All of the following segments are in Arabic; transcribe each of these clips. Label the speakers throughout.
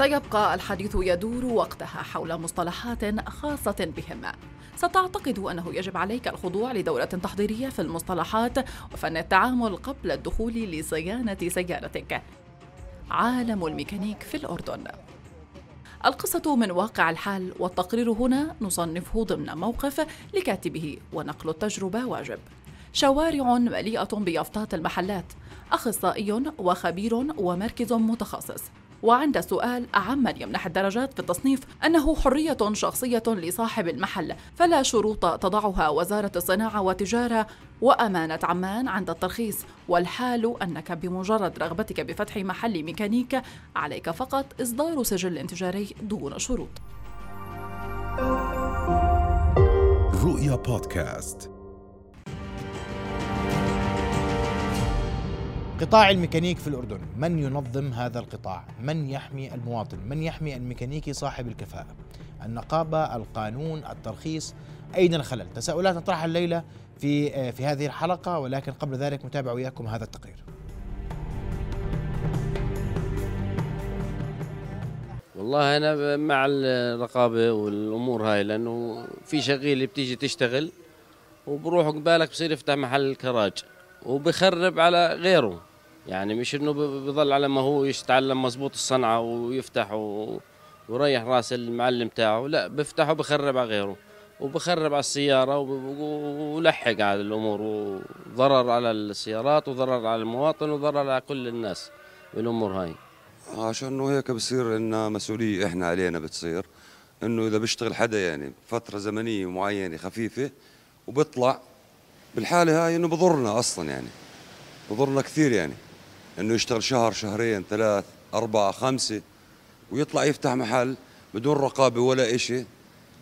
Speaker 1: سيبقى الحديث يدور وقتها حول مصطلحات خاصة بهم. ستعتقد أنه يجب عليك الخضوع لدورة تحضيرية في المصطلحات وفن التعامل قبل الدخول لصيانة سيارتك. عالم الميكانيك في الأردن. القصة من واقع الحال والتقرير هنا نصنفه ضمن موقف لكاتبه ونقل التجربة واجب. شوارع مليئة بيافطات المحلات أخصائي وخبير ومركز متخصص. وعند سؤال أعم من يمنح الدرجات في التصنيف أنه حرية شخصية لصاحب المحل فلا شروط تضعها وزارة الصناعة والتجارة وأمانة عمان عند الترخيص. والحال أنك بمجرد رغبتك بفتح محل ميكانيك عليك فقط إصدار سجل تجاري دون شروط.
Speaker 2: رؤيا بودكاست.
Speaker 3: قطاع الميكانيك في الأردن من ينظم هذا القطاع؟ من يحمي المواطن؟ من يحمي الميكانيكي صاحب الكفاءة؟ النقابة القانون الترخيص أين الخلل؟ تساؤلات نطرحها الليلة في في هذه الحلقة ولكن قبل ذلك نتابع وياكم هذا التقرير.
Speaker 4: والله أنا مع الرقابة والأمور هاي لأنه في شغيله بتيجي تشتغل وبروح قبالك بصير يفتح محل كراج وبخرب على غيره. يعني مش إنه بضل على ما هو يتعلم مزبوط الصنعة ويفتح ويريح رأس المعلم تاعه. لا بفتح وبخرب على غيره وبخرب على السيارة ولحق على الأمور وضرر على السيارات وضرر على المواطن وضرر على كل الناس بالأمور هاي.
Speaker 5: عشان هيك بصير ان مسؤولية إحنا علينا بتصير. إنه إذا بيشتغل حدا يعني فترة زمنية معينة خفيفة وبيطلع بالحالة هاي إنه بضرنا أصلا يعني. بضرنا كثير يعني. إنه يشتغل شهر شهرين ثلاث أربعة خمسة ويطلع يفتح محل بدون رقابة ولا إشي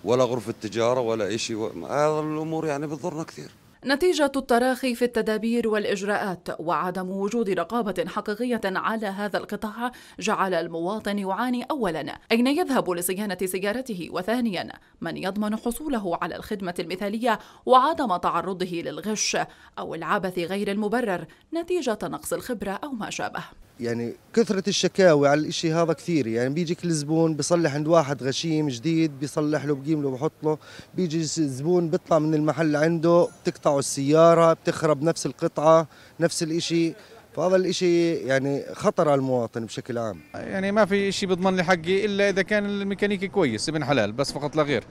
Speaker 5: ولا غرفة تجارة ولا إشي هذا الأمور يعني بتضرنا كثير.
Speaker 1: نتيجة التراخي في التدابير والإجراءات وعدم وجود رقابة حقيقية على هذا القطاع جعل المواطن يعاني أولا. أين يذهب لصيانة سيارته؟ وثانيا من يضمن حصوله على الخدمة المثالية وعدم تعرضه للغش أو العبث غير المبرر نتيجة نقص الخبرة أو ما شابه.
Speaker 6: يعني كثرة الشكاوي على الإشي هذا كثير. يعني بيجيك الزبون بيصلح عند واحد غشيم جديد بيصلح له بقيم له بحط له. بيجي الزبون بيطلع من المحل عنده بتقطعه السيارة بتخرب نفس القطعة نفس الإشي. فهذا الإشي يعني خطر على المواطن بشكل عام.
Speaker 7: يعني ما في شيء بيضمن لي حقي إلا إذا كان الميكانيكي كويس ابن حلال بس فقط لا غير.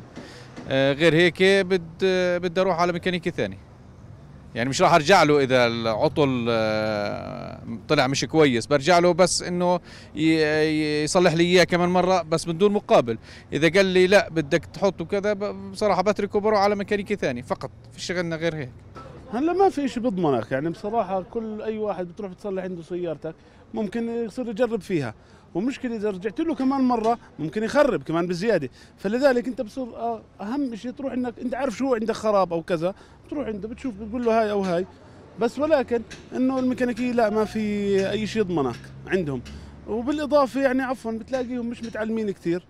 Speaker 7: آه، غير هيك بد بدي أروح على ميكانيكي ثاني. يعني مش راح أرجع له إذا العطل آه، طلع مش كويس برجع له بس إنه يصلح لي إياه كمان مرة بس من دون مقابل. إذا قال لي لا بدك تحطه كذا بصراحة بتركه بروح على ميكانيكي ثاني فقط في شغلنا غير هيك.
Speaker 8: هلا ما في شيء بضمنك يعني بصراحة كل أي واحد بتروح تصلح عنده سيارتك ممكن يصير يجرب فيها. ومشكلة إذا رجعت له كمان مرة ممكن يخرب كمان بزيادة. فلذلك أنت بصير آه، أهم شيء تروح إنك أنت عارف شو عندك خراب أو كذا بتروح عنده بتشوف بتقول له هاي أو هاي. بس ولكن إنه الميكانيكية لا ما في أي شيء يضمنك عندهم. وبالإضافة يعني عفوا بتلاقيهم مش متعلمين كثير.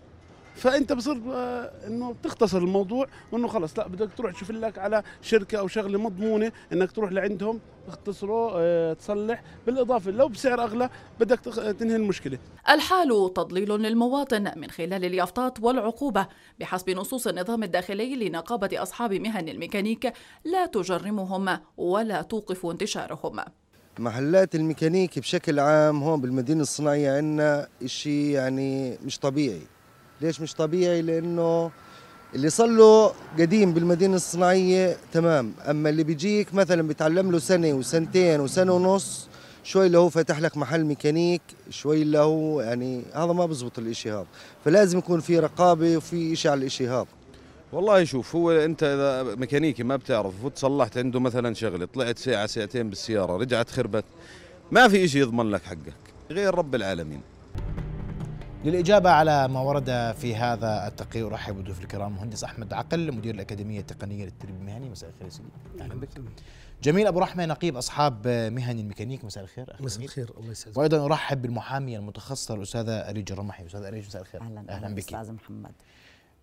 Speaker 8: فأنت بصير آه، إنه تختصر الموضوع وإنه خلص لا بدك تروح تشوف لك على شركة أو شغلة مضمونة إنك تروح لعندهم تختصره آه، تصلح بالإضافة لو بسعر أغلى بدك تنهي المشكلة.
Speaker 1: الحال تضليل للمواطن من خلال اليافطات والعقوبة بحسب نصوص النظام الداخلي لنقابة أصحاب مهن الميكانيك لا تجرمهم ولا توقف انتشارهم.
Speaker 6: محلات الميكانيك بشكل عام هون بالمدينة الصناعية عندنا شيء يعني مش طبيعي ليش مش طبيعي؟ لأنه اللي صار له قديم بالمدينة الصناعية تمام. أما اللي بيجيك مثلا بيتعلم له سنة وسنتين وسنة ونص شوي اللي هو فاتح لك محل ميكانيك شوي اللي هو يعني هذا ما بزبط الإشي هذا. فلازم يكون في رقابة وفي إشي على الإشي هذا.
Speaker 9: والله شوف هو أنت إذا ميكانيكي ما بتعرف وتصلحت عنده مثلا شغلة طلعت ساعة ساعتين بالسيارة رجعت خربت ما في شيء يضمن لك حقك غير رب العالمين.
Speaker 3: للإجابة على ما ورد في هذا التقرير أرحب بضيوف الكرام المهندس أحمد عقل مدير الأكاديمية التقنية للتدريب المهني مساء الخير سيدي. أهلا بك جميل أبو رحمة نقيب أصحاب مهن الميكانيك. مساء الخير
Speaker 10: مساء الخير الله يسعدك.
Speaker 3: وأيضا أرحب بالمحامية المتخصصة الأستاذة أريج الرمحي أستاذة أريج مساء الخير.
Speaker 11: أهلا أهلا بك. أستاذ محمد.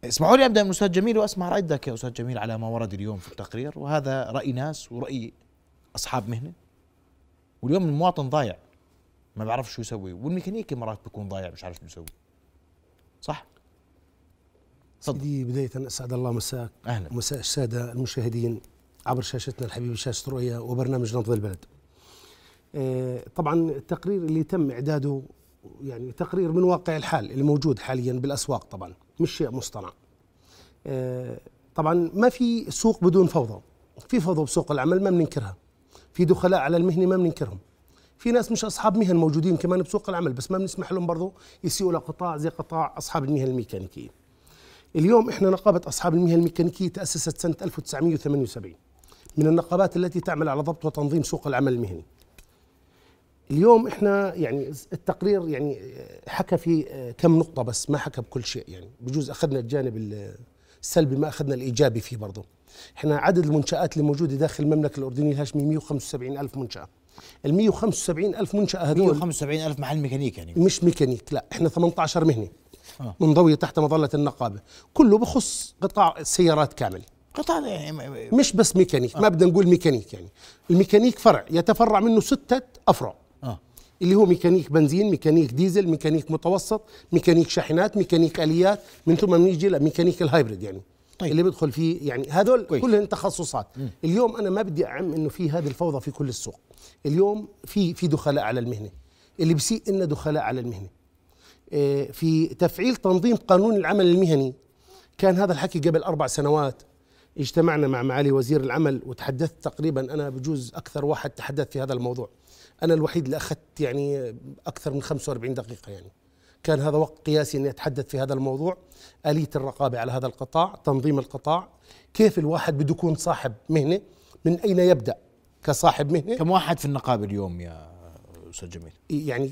Speaker 3: اسمحوا لي أبدأ من أستاذ جميل وأسمع رأيك يا أستاذ جميل على ما ورد اليوم في التقرير وهذا رأي ناس ورأي أصحاب مهنة واليوم المواطن ضايع. ما بعرف شو يسوي. والميكانيكي مرات بيكون ضايع مش عارف شو يسوي
Speaker 10: صح؟
Speaker 11: سيدي بداية أسعد الله مساك.
Speaker 10: أهلا.
Speaker 11: ومساء السادة المشاهدين عبر شاشتنا الحبيبة شاشة رؤيا وبرنامج نبض البلد. آه، طبعا التقرير اللي تم إعداده يعني تقرير من واقع الحال اللي موجود حاليا بالأسواق طبعا مش شيء مصطنع. آه، طبعا ما في سوق بدون فوضى. في فوضى بسوق العمل ما بننكرها. في دخلاء على المهنة ما بننكرهم. في ناس مش أصحاب مهن موجودين كمان بسوق العمل بس ما بنسمح لهم برضه يسيئوا لقطاع زي قطاع أصحاب المهن الميكانيكية اليوم إحنا نقابة أصحاب المهن الميكانيكية تأسست سنة 1978 من النقابات التي تعمل على ضبط وتنظيم سوق العمل المهني. اليوم إحنا يعني التقرير يعني حكى في كم نقطة بس ما حكى بكل شيء يعني بجوز أخذنا الجانب السلبي ما أخذنا الإيجابي فيه برضه. إحنا عدد المنشآت اللي موجودة داخل المملكة الأردنية الهاشمية 175 ألف منشأة. ال 175 ألف منشأة هذول.
Speaker 10: 175 ألف محل ميكانيك يعني.
Speaker 11: مش ميكانيك لا إحنا 18 مهنة آه. منضوية تحت مظلة النقابة. كله بخص قطاع السيارات كامل.
Speaker 10: قطاع يعني
Speaker 11: مش بس ميكانيك آه. ما بدنا نقول ميكانيك يعني. الميكانيك فرع يتفرع منه ستة أفرع.
Speaker 10: آه.
Speaker 11: اللي هو ميكانيك بنزين ميكانيك ديزل ميكانيك متوسط ميكانيك شاحنات ميكانيك آليات. من ثم نيجي لميكانيك ال hybrid يعني. طيب. اللي بيدخل فيه يعني هذول كلهم تخصصات. م. اليوم أنا ما بدي أعم إنه في هذه الفوضى في كل السوق. اليوم في في دخلاء على المهنة. اللي بسيء إنه دخلاء على المهنة. آه، في تفعيل تنظيم قانون العمل المهني. كان هذا الحكي قبل أربع سنوات. اجتمعنا مع معالي وزير العمل وتحدثت تقريبا أنا بجوز أكثر واحد تحدث في هذا الموضوع. أنا الوحيد اللي أخذت يعني أكثر من 45 دقيقة يعني. كان هذا وقت قياسي أني أتحدث في هذا الموضوع. آلية الرقابة على هذا القطاع تنظيم القطاع. كيف الواحد بده يكون صاحب مهنة؟ من أين يبدأ كصاحب مهنة؟
Speaker 10: كم واحد في النقابة اليوم يا أستاذ جميل؟
Speaker 11: يعني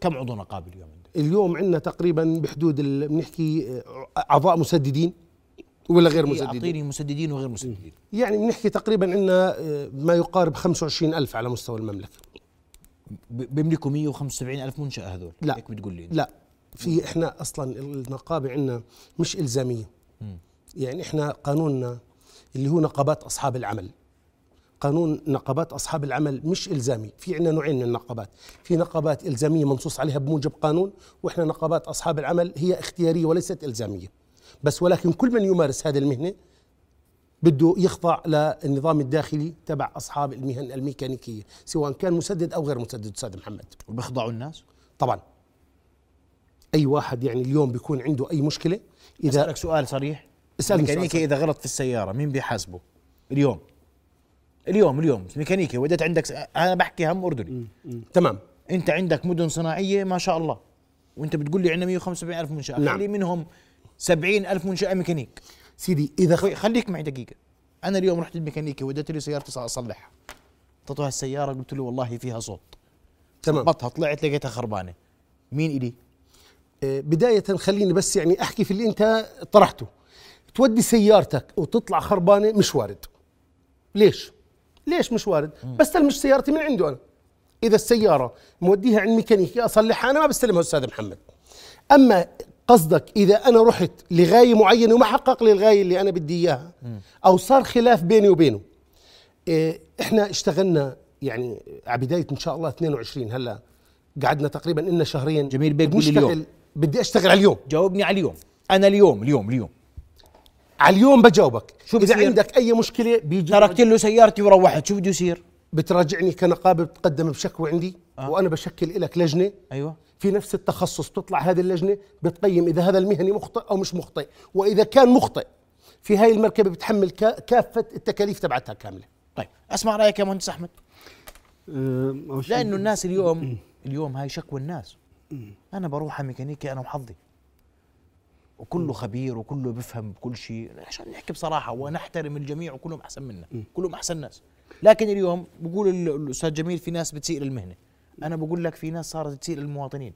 Speaker 10: كم عضو نقابة اليوم
Speaker 11: اليوم عندنا تقريبا بحدود بنحكي أعضاء مسددين ولا غير مسددين.
Speaker 10: أعطيني مسددين وغير مسددين.
Speaker 11: يعني بنحكي تقريبا عندنا ما يقارب 25 ألف على مستوى المملكة.
Speaker 10: بيملكوا 175 ألف منشأة هذول.
Speaker 11: لا.
Speaker 10: هيك بتقول لي
Speaker 11: لا. في إحنا أصلا النقابة عندنا مش إلزامية. م. يعني إحنا قانوننا اللي هو نقابات أصحاب العمل. قانون نقابات أصحاب العمل مش إلزامي. في عندنا نوعين من النقابات. في نقابات إلزامية منصوص عليها بموجب قانون وإحنا نقابات أصحاب العمل هي اختيارية وليست إلزامية. بس ولكن كل من يمارس هذه المهنة بده يخضع للنظام الداخلي تبع أصحاب المهن الميكانيكية سواء كان مسدد أو غير مسدد أستاذ محمد.
Speaker 10: وبيخضعوا الناس؟
Speaker 11: طبعا. أي واحد يعني اليوم بيكون عنده أي مشكلة
Speaker 10: إذا أسألك سؤال صريح.
Speaker 11: اسألني
Speaker 10: الميكانيكي إذا غلط في السيارة مين بيحاسبه؟ اليوم. اليوم اليوم. ميكانيكي وديت عندك أنا بحكي هم أردني.
Speaker 11: تمام.
Speaker 10: أنت عندك مدن صناعية ما شاء الله. وأنت بتقول لي عندنا 175 ألف منشأة. نعم. خلي منهم 70 ألف منشأة ميكانيك.
Speaker 11: سيدي إذا
Speaker 10: خ... خليك معي دقيقة. أنا اليوم رحت الميكانيكي وديت لي سيارتي أصلحها. اعطيته السيارة قلت له والله فيها صوت.
Speaker 11: تمام.
Speaker 10: ضبطها طلعت لقيتها خربانة. مين إلي؟
Speaker 11: آه، بداية خليني بس يعني أحكي في اللي أنت طرحته. تودي سيارتك وتطلع خربانة مش وارد. ليش؟ ليش مش وارد؟ بستلمش سيارتي من عنده أنا. إذا السيارة موديها عند ميكانيكي أصلحها أنا ما بستلمها أستاذ محمد. أما قصدك إذا أنا رحت لغاية معينة وما حقق لي الغاية اللي أنا بدي إياها أو صار خلاف بيني وبينه. إيه إحنا اشتغلنا يعني على بداية إن شاء الله 22 هلا قعدنا تقريبا لنا شهرين.
Speaker 10: جميل بيك اليوم.
Speaker 11: بدي أشتغل على اليوم.
Speaker 10: جاوبني على اليوم. أنا اليوم اليوم اليوم.
Speaker 11: على اليوم بجاوبك. شو إذا عندك أي مشكلة
Speaker 10: بيجي تركت له سيارتي وروحت. شو بده يصير؟
Speaker 11: بتراجعني كنقابة بتقدم بشكوى عندي آه. وأنا بشكل لك لجنة.
Speaker 10: أيوه.
Speaker 11: في نفس التخصص بتطلع هذه اللجنة بتقيم إذا هذا المهني مخطئ أو مش مخطئ. وإذا كان مخطئ في هاي المركبة بتحمل كافة التكاليف تبعتها كاملة.
Speaker 10: طيب أسمع رأيك يا مهندس أحمد. أه لأنه الناس اليوم اليوم هاي شكوى الناس. أنا بروح على ميكانيكي أنا وحظي. وكله خبير وكله بفهم بكل شيء. عشان نحكي بصراحة ونحترم الجميع وكلهم أحسن منا. كلهم أحسن ناس. لكن اليوم بقول الأستاذ جميل في ناس بتسيء للمهنة. أنا بقول لك في ناس صارت تسيء للمواطنين.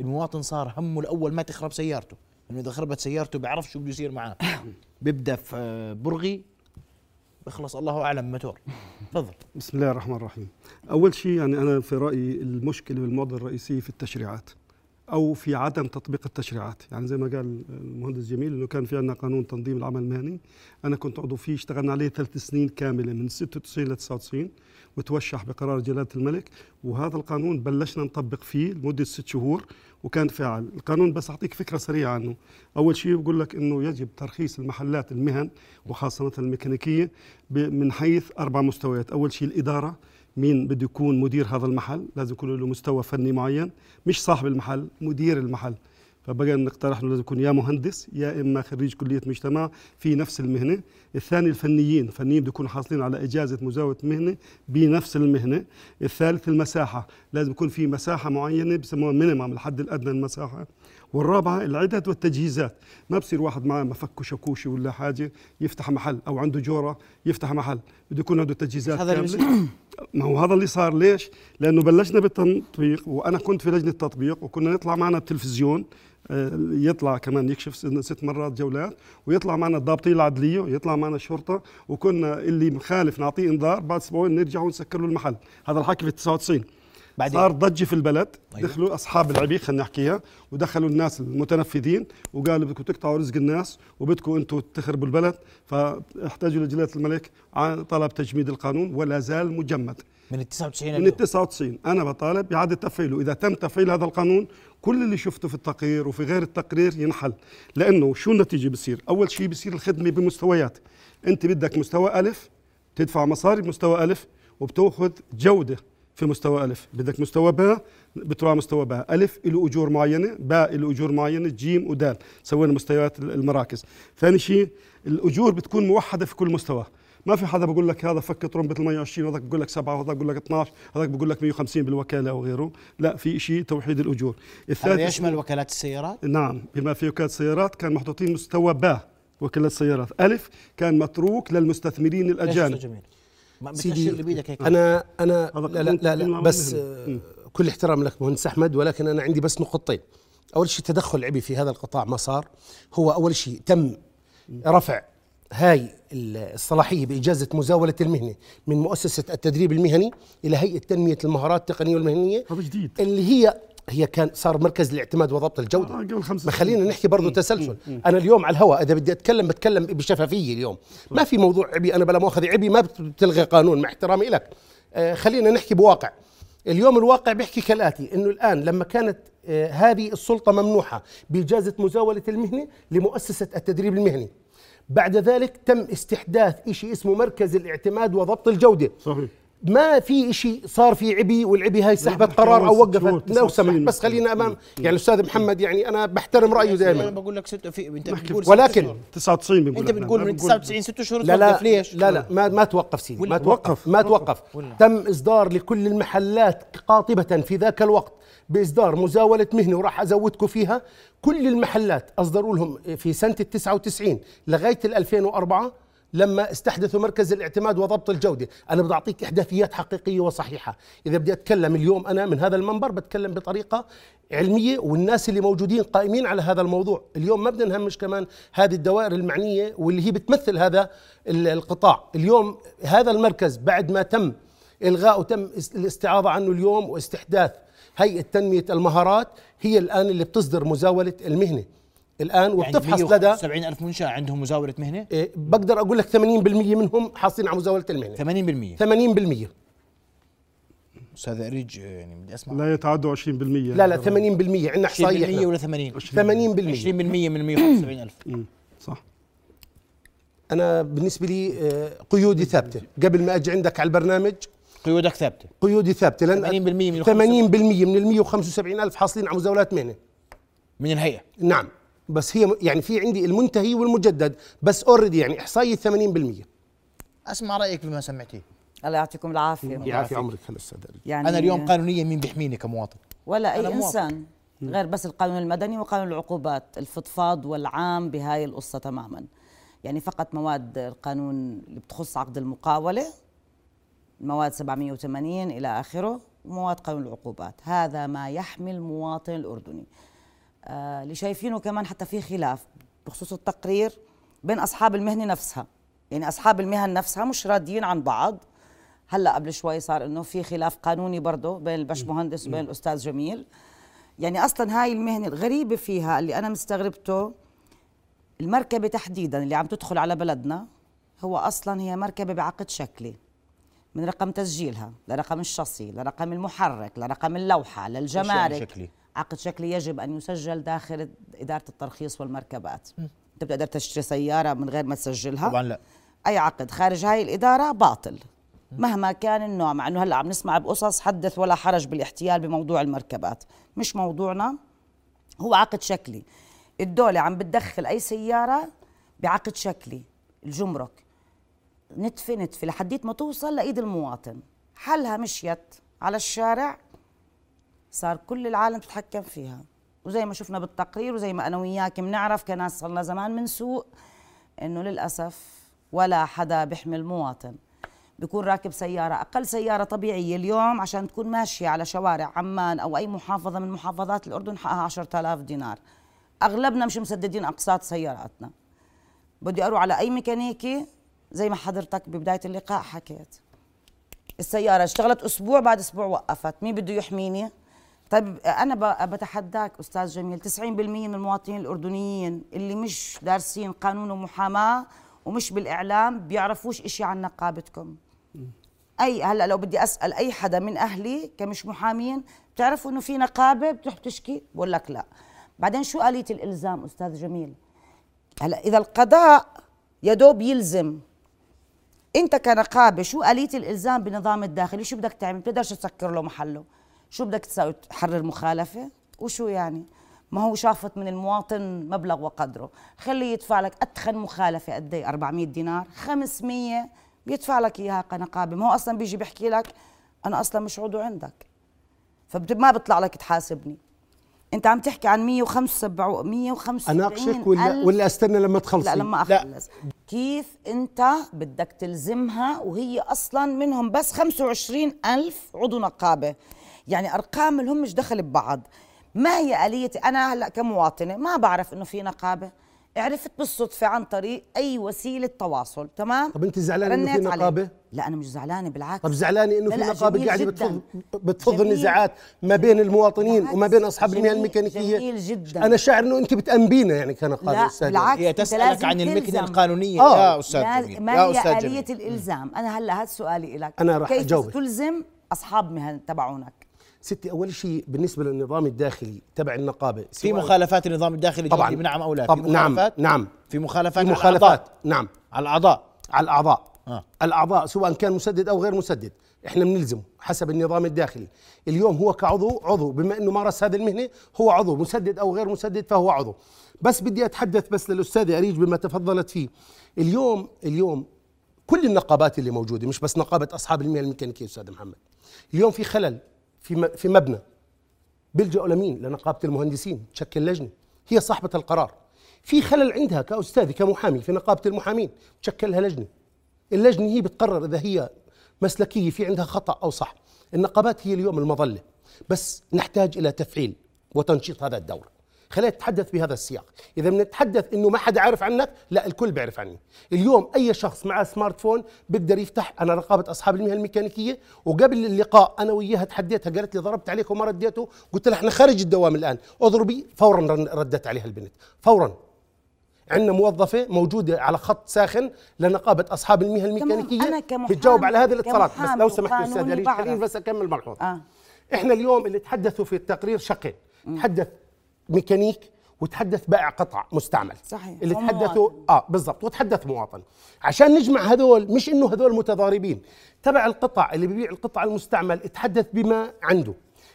Speaker 10: المواطن صار همه الأول ما تخرب سيارته. إنه إذا خربت سيارته بيعرف شو بده يصير معاه. بيبدأ في آه، برغي. بخلص الله أعلم موتور تفضل.
Speaker 12: بسم الله الرحمن الرحيم. أول شيء يعني أنا في رأيي المشكلة والمعضله الرئيسية في التشريعات أو في عدم تطبيق التشريعات. يعني زي ما قال المهندس جميل إنه كان في عندنا قانون تنظيم العمل المهني. أنا كنت عضو فيه اشتغلنا عليه ثلاث سنين كاملة من 96 ل 99 وتوشح بقرار جلالة الملك وهذا القانون بلشنا نطبق فيه لمدة ست شهور وكان فاعل. القانون بس أعطيك فكرة سريعة عنه. أول شيء بقول لك إنه يجب ترخيص المحلات المهن وخاصة الميكانيكية من حيث أربع مستويات. أول شيء الإدارة مين بده يكون مدير هذا المحل؟ لازم يكون له مستوى فني معين. مش صاحب المحل مدير المحل. فبقى نقترح إنه لازم يكون يا مهندس يا إما خريج كلية مجتمع في نفس المهنة، الثاني الفنيين، الفنيين بده يكونوا حاصلين على إجازة مزاولة مهنة بنفس المهنة، الثالث المساحة، لازم يكون في مساحة معينة بسموها مينيمم الحد الأدنى المساحة، والرابعة العدد والتجهيزات، ما بصير واحد معه مفك وشكوشي ولا حاجة يفتح محل أو عنده جورة يفتح محل، بده يكون عنده تجهيزات
Speaker 10: هذا
Speaker 12: كاملة. ما هو هذا اللي صار. ليش؟ لأنه بلشنا بالتطبيق وأنا كنت في لجنة التطبيق وكنا نطلع معنا التلفزيون آه، يطلع كمان يكشف ست مرات جولات ويطلع معنا الضابطين العدلية ويطلع معنا الشرطة وكنا اللي مخالف نعطيه إنذار بعد أسبوعين نرجع ونسكر له المحل. هذا الحكي في 99 بعدين صار ضجة في البلد أيوه. دخلوا أصحاب العبي خلينا نحكيها ودخلوا الناس المتنفذين وقالوا بدكم تقطعوا رزق الناس وبدكم أنتم تخربوا البلد فاحتاجوا لجلالة الملك طلب تجميد القانون ولا زال مجمد.
Speaker 10: من ال 99
Speaker 12: من ال 99 أنا بطالب باعاده تفعيله. إذا تم تفعيل هذا القانون كل اللي شفته في التقرير وفي غير التقرير ينحل. لأنه شو النتيجة بصير أول شيء بصير الخدمة بمستويات. أنت بدك مستوى ألف تدفع مصاري بمستوى ألف وبتأخذ جودة. في مستوى ألف. بدك مستوى باء بتروح مستوى باء. ألف له أجور معينة باء له أجور معينة جيم ودال. سوينا مستويات المراكز. ثاني شيء الأجور بتكون موحدة في كل مستوى. ما في حدا بقول لك هذا فك طرمبة ال 120 وهذاك بقول لك 7 وهذاك بقول لك 12 هذاك بقول لك 150 بالوكالة أو غيره. لا في شيء توحيد الأجور.
Speaker 10: الثالث يشمل وكالات السيارات؟
Speaker 12: نعم بما في وكالات السيارات كان محطوطين مستوى باء وكالات السيارات. ألف كان متروك للمستثمرين الأجانب
Speaker 11: سيدي اللي بيدك هيك؟ أنا أنا لا لا لا, لا بس كل احترام لك مهندس أحمد ولكن أنا عندي بس نقطتين. أول شيء تدخل عبي في هذا القطاع ما صار. هو أول شيء تم رفع هاي الصلاحية بإجازة مزاولة المهنة من مؤسسة التدريب المهني إلى هيئة تنمية المهارات التقنية والمهنية
Speaker 12: هذا جديد.
Speaker 11: اللي هي هي كان صار مركز الاعتماد وضبط الجودة. آه ما خلينا نحكي برضه تسلسل. أنا اليوم على الهواء إذا بدي أتكلم بتكلم بشفافية اليوم. ما في موضوع عبي أنا بلا مؤاخذة عبي ما بتلغي قانون مع احترامي لك. آه خلينا نحكي بواقع. اليوم الواقع بيحكي كالآتي إنه الآن لما كانت آه هذه السلطة ممنوحة بإجازة مزاولة المهنة لمؤسسة التدريب المهني. بعد ذلك تم استحداث شيء اسمه مركز الاعتماد وضبط الجودة.
Speaker 12: صحيح.
Speaker 11: ما في شيء صار في عبي والعبي هاي سحبت قرار أو وقفت. لو سمحت بس خلينا امام يعني الاستاذ محمد يعني أنا بحترم رأيه دائما.
Speaker 10: أنا بقول لك ست في أنت بتقول
Speaker 11: ولكن
Speaker 12: 99
Speaker 10: بنقول أنت بتقول من 99 ست شهور
Speaker 11: لا لا ليش؟ لا لا ما ما توقف سيدي ما توقف ما توقف. تم إصدار لكل المحلات قاطبة في ذاك الوقت بإصدار مزاولة مهنه وراح أزودكم فيها. كل المحلات أصدروا لهم في سنة ال 99 لغاية ال 2004 لما استحدثوا مركز الاعتماد وضبط الجودة، أنا بدي أعطيك إحداثيات حقيقية وصحيحة، إذا بدي أتكلم اليوم أنا من هذا المنبر بتكلم بطريقة علمية والناس اللي موجودين قائمين على هذا الموضوع، اليوم ما بدنا نهمش كمان هذه الدوائر المعنية واللي هي بتمثل هذا القطاع، اليوم هذا المركز بعد ما تم إلغاء وتم الاستعاضة عنه اليوم واستحداث هيئة تنمية المهارات هي الآن اللي بتصدر مزاولة المهنة. الآن وبتفحص
Speaker 10: يعني لدى 70 ألف منشأة عندهم مزاولة مهنة؟
Speaker 11: إيه بقدر أقول لك 80% منهم حاصلين على مزاولة المهنة.
Speaker 10: 80%
Speaker 11: 80%
Speaker 10: أستاذ اريج يعني بدي أسمع.
Speaker 12: لا يتعدوا 20%
Speaker 11: لا لا 80% عندنا احصائيه
Speaker 10: 20% ولا 80
Speaker 11: 80% 20%
Speaker 10: من 175 ألف.
Speaker 12: صح.
Speaker 11: أنا بالنسبة لي قيودي ثابتة. قبل ما أجي عندك على البرنامج.
Speaker 10: قيودك ثابتة.
Speaker 11: قيودي ثابتة
Speaker 10: لأن 80%
Speaker 11: من 80% من ال 175 ألف حاصلين على مزاولات مهنة.
Speaker 10: من الهيئة.
Speaker 11: نعم. بس هي يعني في عندي المنتهي والمجدد بس اوريدي يعني احصائيه 80%
Speaker 10: أسمع رأيك بما سمعتيه.
Speaker 13: الله يعطيكم العافية.
Speaker 11: يعافي عمرك خلص أستاذ
Speaker 10: يعني أنا اليوم قانونيا مين بيحميني كمواطن؟
Speaker 13: ولا أي إنسان غير بس القانون المدني وقانون العقوبات. الفضفاض والعام بهاي القصة تماما. يعني فقط مواد القانون اللي بتخص عقد المقاولة مواد 780 إلى آخره ومواد قانون العقوبات. هذا ما يحمي المواطن الأردني. اللي شايفينه كمان حتى في خلاف بخصوص التقرير بين أصحاب المهنة نفسها. يعني أصحاب المهن نفسها مش راضيين عن بعض. هلأ قبل شوي صار إنه في خلاف قانوني برضه بين البش مهندس وبين الأستاذ جميل. يعني أصلا هاي المهنة الغريبة فيها اللي أنا مستغربته المركبة تحديدا اللي عم تدخل على بلدنا هو أصلا هي مركبة بعقد شكلي من رقم تسجيلها لرقم الشاصي لرقم المحرك لرقم
Speaker 3: اللوحة
Speaker 13: للجمارك.
Speaker 3: شكلي؟
Speaker 13: عقد شكلي يجب أن يسجل داخل إدارة الترخيص والمركبات. انت بتقدر تشتري سيارة من غير ما تسجلها؟
Speaker 3: طبعا لا.
Speaker 13: أي عقد؟ خارج هاي الإدارة؟ باطل. مهما كان النوع مع إنه هلأ عم نسمع بقصص حدث ولا حرج بالاحتيال بموضوع المركبات. مش موضوعنا. هو عقد شكلي. الدولة عم بتدخل أي سيارة بعقد شكلي الجمرك. نتفة نتفة لحديت ما توصل لإيد المواطن. حلها مشيت على الشارع صار كل العالم تتحكم فيها. وزي ما شفنا بالتقرير وزي ما أنا وياك بنعرف كناس صرنا زمان من سوق إنه للأسف ولا حدا بيحمل مواطن. بيكون راكب سيارة أقل سيارة طبيعية اليوم عشان تكون ماشية على شوارع عمان أو أي محافظة من محافظات الأردن حقها 10000 دينار. أغلبنا مش مسددين أقساط سياراتنا. بدي أروح على أي ميكانيكي زي ما حضرتك ببداية اللقاء حكيت. السيارة اشتغلت أسبوع بعد أسبوع وقفت. مين بده يحميني؟ طيب أنا ب- بتحداك أستاذ جميل 90% من المواطنين الأردنيين اللي مش دارسين قانون ومحاماة ومش بالإعلام بيعرفوش إشي عن نقابتكم. أي هلأ لو بدي أسأل أي حدا من أهلي كمش محامين بتعرفوا إنه في نقابة بتروح تشكي؟ بقول لك لا. بعدين شو آلية الإلزام أستاذ جميل؟ هلأ إذا القضاء يا دوب يلزم. أنت كنقابة شو آلية الإلزام بالنظام الداخلي؟ شو بدك تعمل؟ بتقدرش تسكر له محله. شو بدك تسوي تحرر مخالفة؟ وشو يعني؟ ما هو شافت من المواطن مبلغ وقدره. خليه يدفع لك أتخن مخالفة قد إيه؟ 400 دينار. 500 بيدفع لك إياها كنقابة. ما هو أصلا بيجي بيحكي لك أنا أصلا مش عضو عندك فما بيطلع لك تحاسبني. أنت عم تحكي عن 175 175
Speaker 11: أناقشك ولا
Speaker 13: ألف.
Speaker 11: ولا أستنى لما تخلصي
Speaker 13: لا لما أخلص. كيف أنت بدك تلزمها وهي أصلا منهم بس 25 ألف عضو نقابة؟ يعني أرقام لهم مش دخل ببعض. ما هي آلية؟ أنا هلأ كمواطنة ما بعرف إنه في نقابة عرفت بالصدفة عن طريق أي وسيلة تواصل تمام؟
Speaker 11: طب أنت زعلانة إنه في
Speaker 13: عليه.
Speaker 11: نقابة؟
Speaker 13: لا أنا مش زعلانة بالعكس.
Speaker 11: طب زعلانة
Speaker 13: إنه
Speaker 11: في نقابة
Speaker 13: قاعدة.
Speaker 11: بتفض بتفض. النزاعات ما بين المواطنين وما بين أصحاب المهن الميكانيكية.
Speaker 13: جميل جدا.
Speaker 11: أنا شاعر إنه أنت بتأنبينا يعني كنقابة
Speaker 13: لا
Speaker 11: أستاذ
Speaker 13: بالعكس
Speaker 3: هي
Speaker 13: لازم
Speaker 3: عن المكنة
Speaker 13: تلزم.
Speaker 3: القانونية.
Speaker 11: آه.
Speaker 3: يا جميل.
Speaker 13: ما هي
Speaker 3: أستاذ
Speaker 13: آلية
Speaker 3: جميل.
Speaker 13: الإلزام؟ أنا هلأ هذا سؤالي لك
Speaker 11: أنا رح
Speaker 13: كيف
Speaker 11: أجاوبك.
Speaker 13: تلزم أصحاب مهن تبعونك؟
Speaker 11: ستي أول شيء بالنسبة للنظام الداخلي تبع النقابة
Speaker 3: في مخالفات النظام الداخلي
Speaker 11: طبعا.
Speaker 3: جدي نعم أو لا؟
Speaker 11: طب
Speaker 3: في
Speaker 11: نعم
Speaker 3: مخالفات؟
Speaker 11: نعم.
Speaker 3: في مخالفات
Speaker 11: في
Speaker 3: على
Speaker 11: مخالفات
Speaker 3: الأعضاء.
Speaker 11: نعم.
Speaker 3: على الأعضاء؟
Speaker 11: على الأعضاء.
Speaker 3: آه.
Speaker 11: الأعضاء سواء كان مسدد أو غير مسدد. إحنا بنلزمه حسب النظام الداخلي. اليوم هو كعضو عضو. بما إنه مارس هذه المهنة هو عضو. مسدد أو غير مسدد فهو عضو. بس بدي أتحدث بس للاستاذه أريج بما تفضلت فيه. اليوم اليوم كل النقابات اللي موجودة مش بس نقابة أصحاب المهن الميكانيكيه أستاذ محمد؟ اليوم في خلل. في في مبنى. بيلجأوا لمين؟ لنقابة المهندسين تشكل لجنة هي صاحبة القرار. في خلل عندها كأستاذي كمحامي في نقابة المحامين تشكلها لجنة. اللجنة هي بتقرر إذا هي مسلكية في عندها خطأ أو صح. النقابات هي اليوم المظلة. بس نحتاج إلى تفعيل وتنشيط هذا الدور. خلينا نتحدث بهذا السياق. إذا بنتحدث إنه ما حدا عارف عنك لا الكل بيعرف عني. اليوم أي شخص معه سمارت فون بيقدر يفتح أنا رقابة أصحاب المهن الميكانيكية وقبل اللقاء أنا وياها تحديتها قالت لي ضربت عليك وما رديته قلت لها إحنا خارج الدوام الآن. اضربي فورا ردت عليها البنت. فورا. عندنا موظفة موجودة على خط ساخن لنقابة أصحاب المهن الميكانيكية
Speaker 13: أنا كمحامي-
Speaker 11: بتجاوب على هذه الاتصالات. بس لو سمحت
Speaker 13: بعرف.
Speaker 11: خليني بس أكمل ملحوظ.
Speaker 13: آه.
Speaker 11: إحنا اليوم اللي تحدثوا في التقرير شقين تحدث ميكانيك وتحدث بائع قطع مستعمل.
Speaker 13: صحيح.
Speaker 11: اللي. تحدثوا آه بالضبط وتحدث مواطن. عشان نجمع هذول مش إنه هذول متضاربين. تبع القطع اللي بيبيع القطع المستعمل تحدث بما عنده.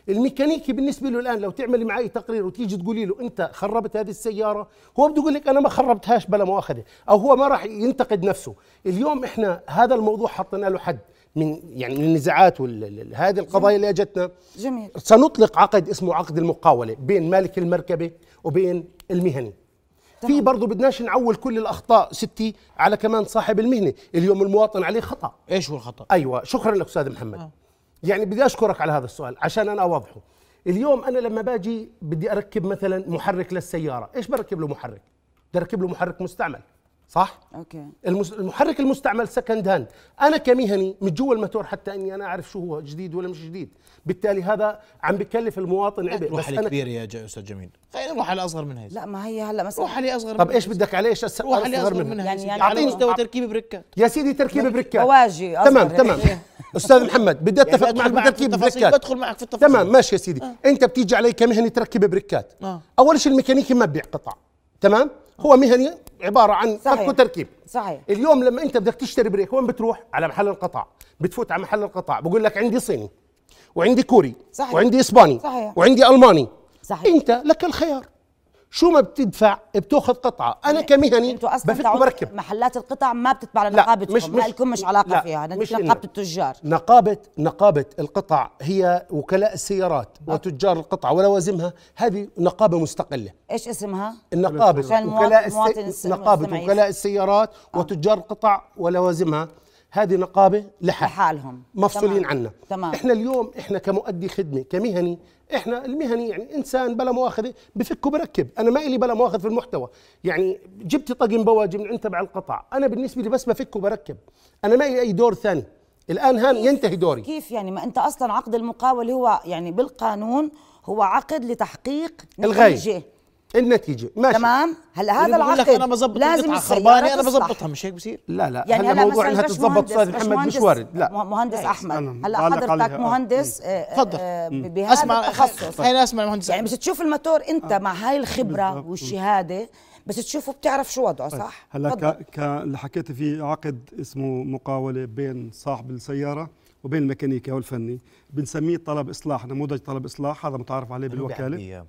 Speaker 11: الميكانيكي بالنسبة له الآن لو تعملي معي تقرير وتيجي تقولي له أنت خربت هذه السيارة هو بده يقول لك أنا ما خربتهاش بلا مؤاخذة أو هو ما راح ينتقد نفسه. اليوم إحنا هذا الموضوع حطينا له حد. من يعني من النزاعات وهذه القضايا اللي أجتنا.
Speaker 13: جميل.
Speaker 11: سنطلق عقد اسمه عقد المقاولة بين مالك المركبة وبين المهني. في برضه بدناش نعول كل الأخطاء ستي على كمان صاحب المهنة اليوم المواطن عليه خطأ.
Speaker 3: إيش هو الخطأ؟
Speaker 11: أيوة شكرا لك أستاذ محمد. آه. يعني بدي أشكرك على هذا السؤال عشان أنا أوضحه. اليوم أنا لما باجي بدي أركب مثلا محرك للسيارة إيش بركب له محرك؟ بدي أركب له محرك مستعمل. صح؟ okay. المحرك المستعمل second hand أنا كمهني من جوا الموتور حتى إني أنا أعرف شو هو جديد ولا مش جديد. بالتالي هذا عم بكلف المواطن عبء
Speaker 10: روح على الكبير يا أستاذ جميل. خلينا نروح على الاصغر من هي
Speaker 13: لا ما هي هلا مثلا
Speaker 10: روح على أصغر
Speaker 11: طب إيش بدك على إيش
Speaker 10: روح على أصغر
Speaker 11: من
Speaker 10: هي
Speaker 13: يعني,
Speaker 10: يعني على مستوى تركيب بريكات
Speaker 11: يا سيدي تركيب بركات
Speaker 13: بواجي
Speaker 11: تمام تمام. أستاذ محمد بدي
Speaker 10: يعني أتفق معك
Speaker 11: بتركيب بريكات
Speaker 10: بدخل معك في التفاصيل.
Speaker 11: تمام ماشي يا سيدي. آه. أنت بتيجي علي كمهني تركب بريكات
Speaker 10: آه.
Speaker 11: أول شيء الميكانيكي ما ببيع قطع. تمام؟ هو مهني عبارة عن فك وتركيب
Speaker 13: صحيح.
Speaker 11: اليوم لما أنت بدك تشتري بريك وين بتروح؟ على محل القطع. بتفوت على محل القطع. بقول لك عندي صيني وعندي كوري
Speaker 13: صحيح.
Speaker 11: وعندي إسباني
Speaker 13: صحيح.
Speaker 11: وعندي ألماني.
Speaker 13: صحيح.
Speaker 11: أنت لك الخيار. شو ما بتدفع بتاخذ قطعة. أنا إيه. كمهني
Speaker 13: أنتوا مركب
Speaker 11: بفك بركب
Speaker 13: محلات القطع ما بتتبع لنقابتكم
Speaker 11: مش مش
Speaker 13: لكم مش علاقة
Speaker 11: لا
Speaker 13: فيها.
Speaker 11: مش نقابة
Speaker 13: التجار.
Speaker 11: نقابه نقابة القطع هي وكلاء السيارات أه. وتجار القطع ولوازمها هذه نقابة مستقلة.
Speaker 13: إيش اسمها؟
Speaker 11: النقابة. وكلاء السي... نقابة وكلاء السيارات أه. وتجار القطع ولوازمها هذه نقابة لحال
Speaker 13: لحالهم.
Speaker 11: مفصولين
Speaker 13: تمام.
Speaker 11: عنا.
Speaker 13: تمام.
Speaker 11: إحنا اليوم إحنا كمؤدي خدمة كمهني إحنا المهني يعني إنسان بلا مؤاخذة بفك وبركب. أنا ما إلي بلا مؤاخذ في المحتوى. يعني جبت طقم بواجي من عند تبع القطع أنا بالنسبة لي بس بفك وبركب. أنا ما إلي أي دور ثاني. الآن هان ينتهي دوري.
Speaker 13: كيف يعني؟ ما أنت أصلا عقد المقاول هو يعني بالقانون هو عقد لتحقيق نتيجة. الغاية.
Speaker 11: النتيجة. ماشي.
Speaker 13: تمام. هلا هذا العقد
Speaker 10: أنا بظبط
Speaker 13: لازم
Speaker 10: خربانة
Speaker 13: أنا
Speaker 10: بظبطها. مش هيك بصير؟
Speaker 11: لا لا.
Speaker 13: يعني
Speaker 11: هلا موضوع انها تتظبط
Speaker 13: أستاذ
Speaker 11: محمد مش وارد لا.
Speaker 13: مهندس إيه،
Speaker 8: أحمد.
Speaker 13: هلا حضرتك
Speaker 8: آه.
Speaker 13: مهندس إيه.
Speaker 10: آه،
Speaker 13: آه، تفضل. بهذا
Speaker 10: أسمع
Speaker 13: التخصص.
Speaker 10: خليني اسمع مهندس
Speaker 13: يعني بس تشوف الماتور أنت مع هاي الخبرة والشهادة بس تشوفه بتعرف شو وضعه طيب. صح؟
Speaker 12: هلا ك... ك... اللي حكيت في عقد اسمه مقاولة بين صاحب السيارة وبين الميكانيكي أو الفني. بنسميه طلب إصلاح نموذج طلب إصلاح. هذا متعارف عليه
Speaker 10: بالوكالة.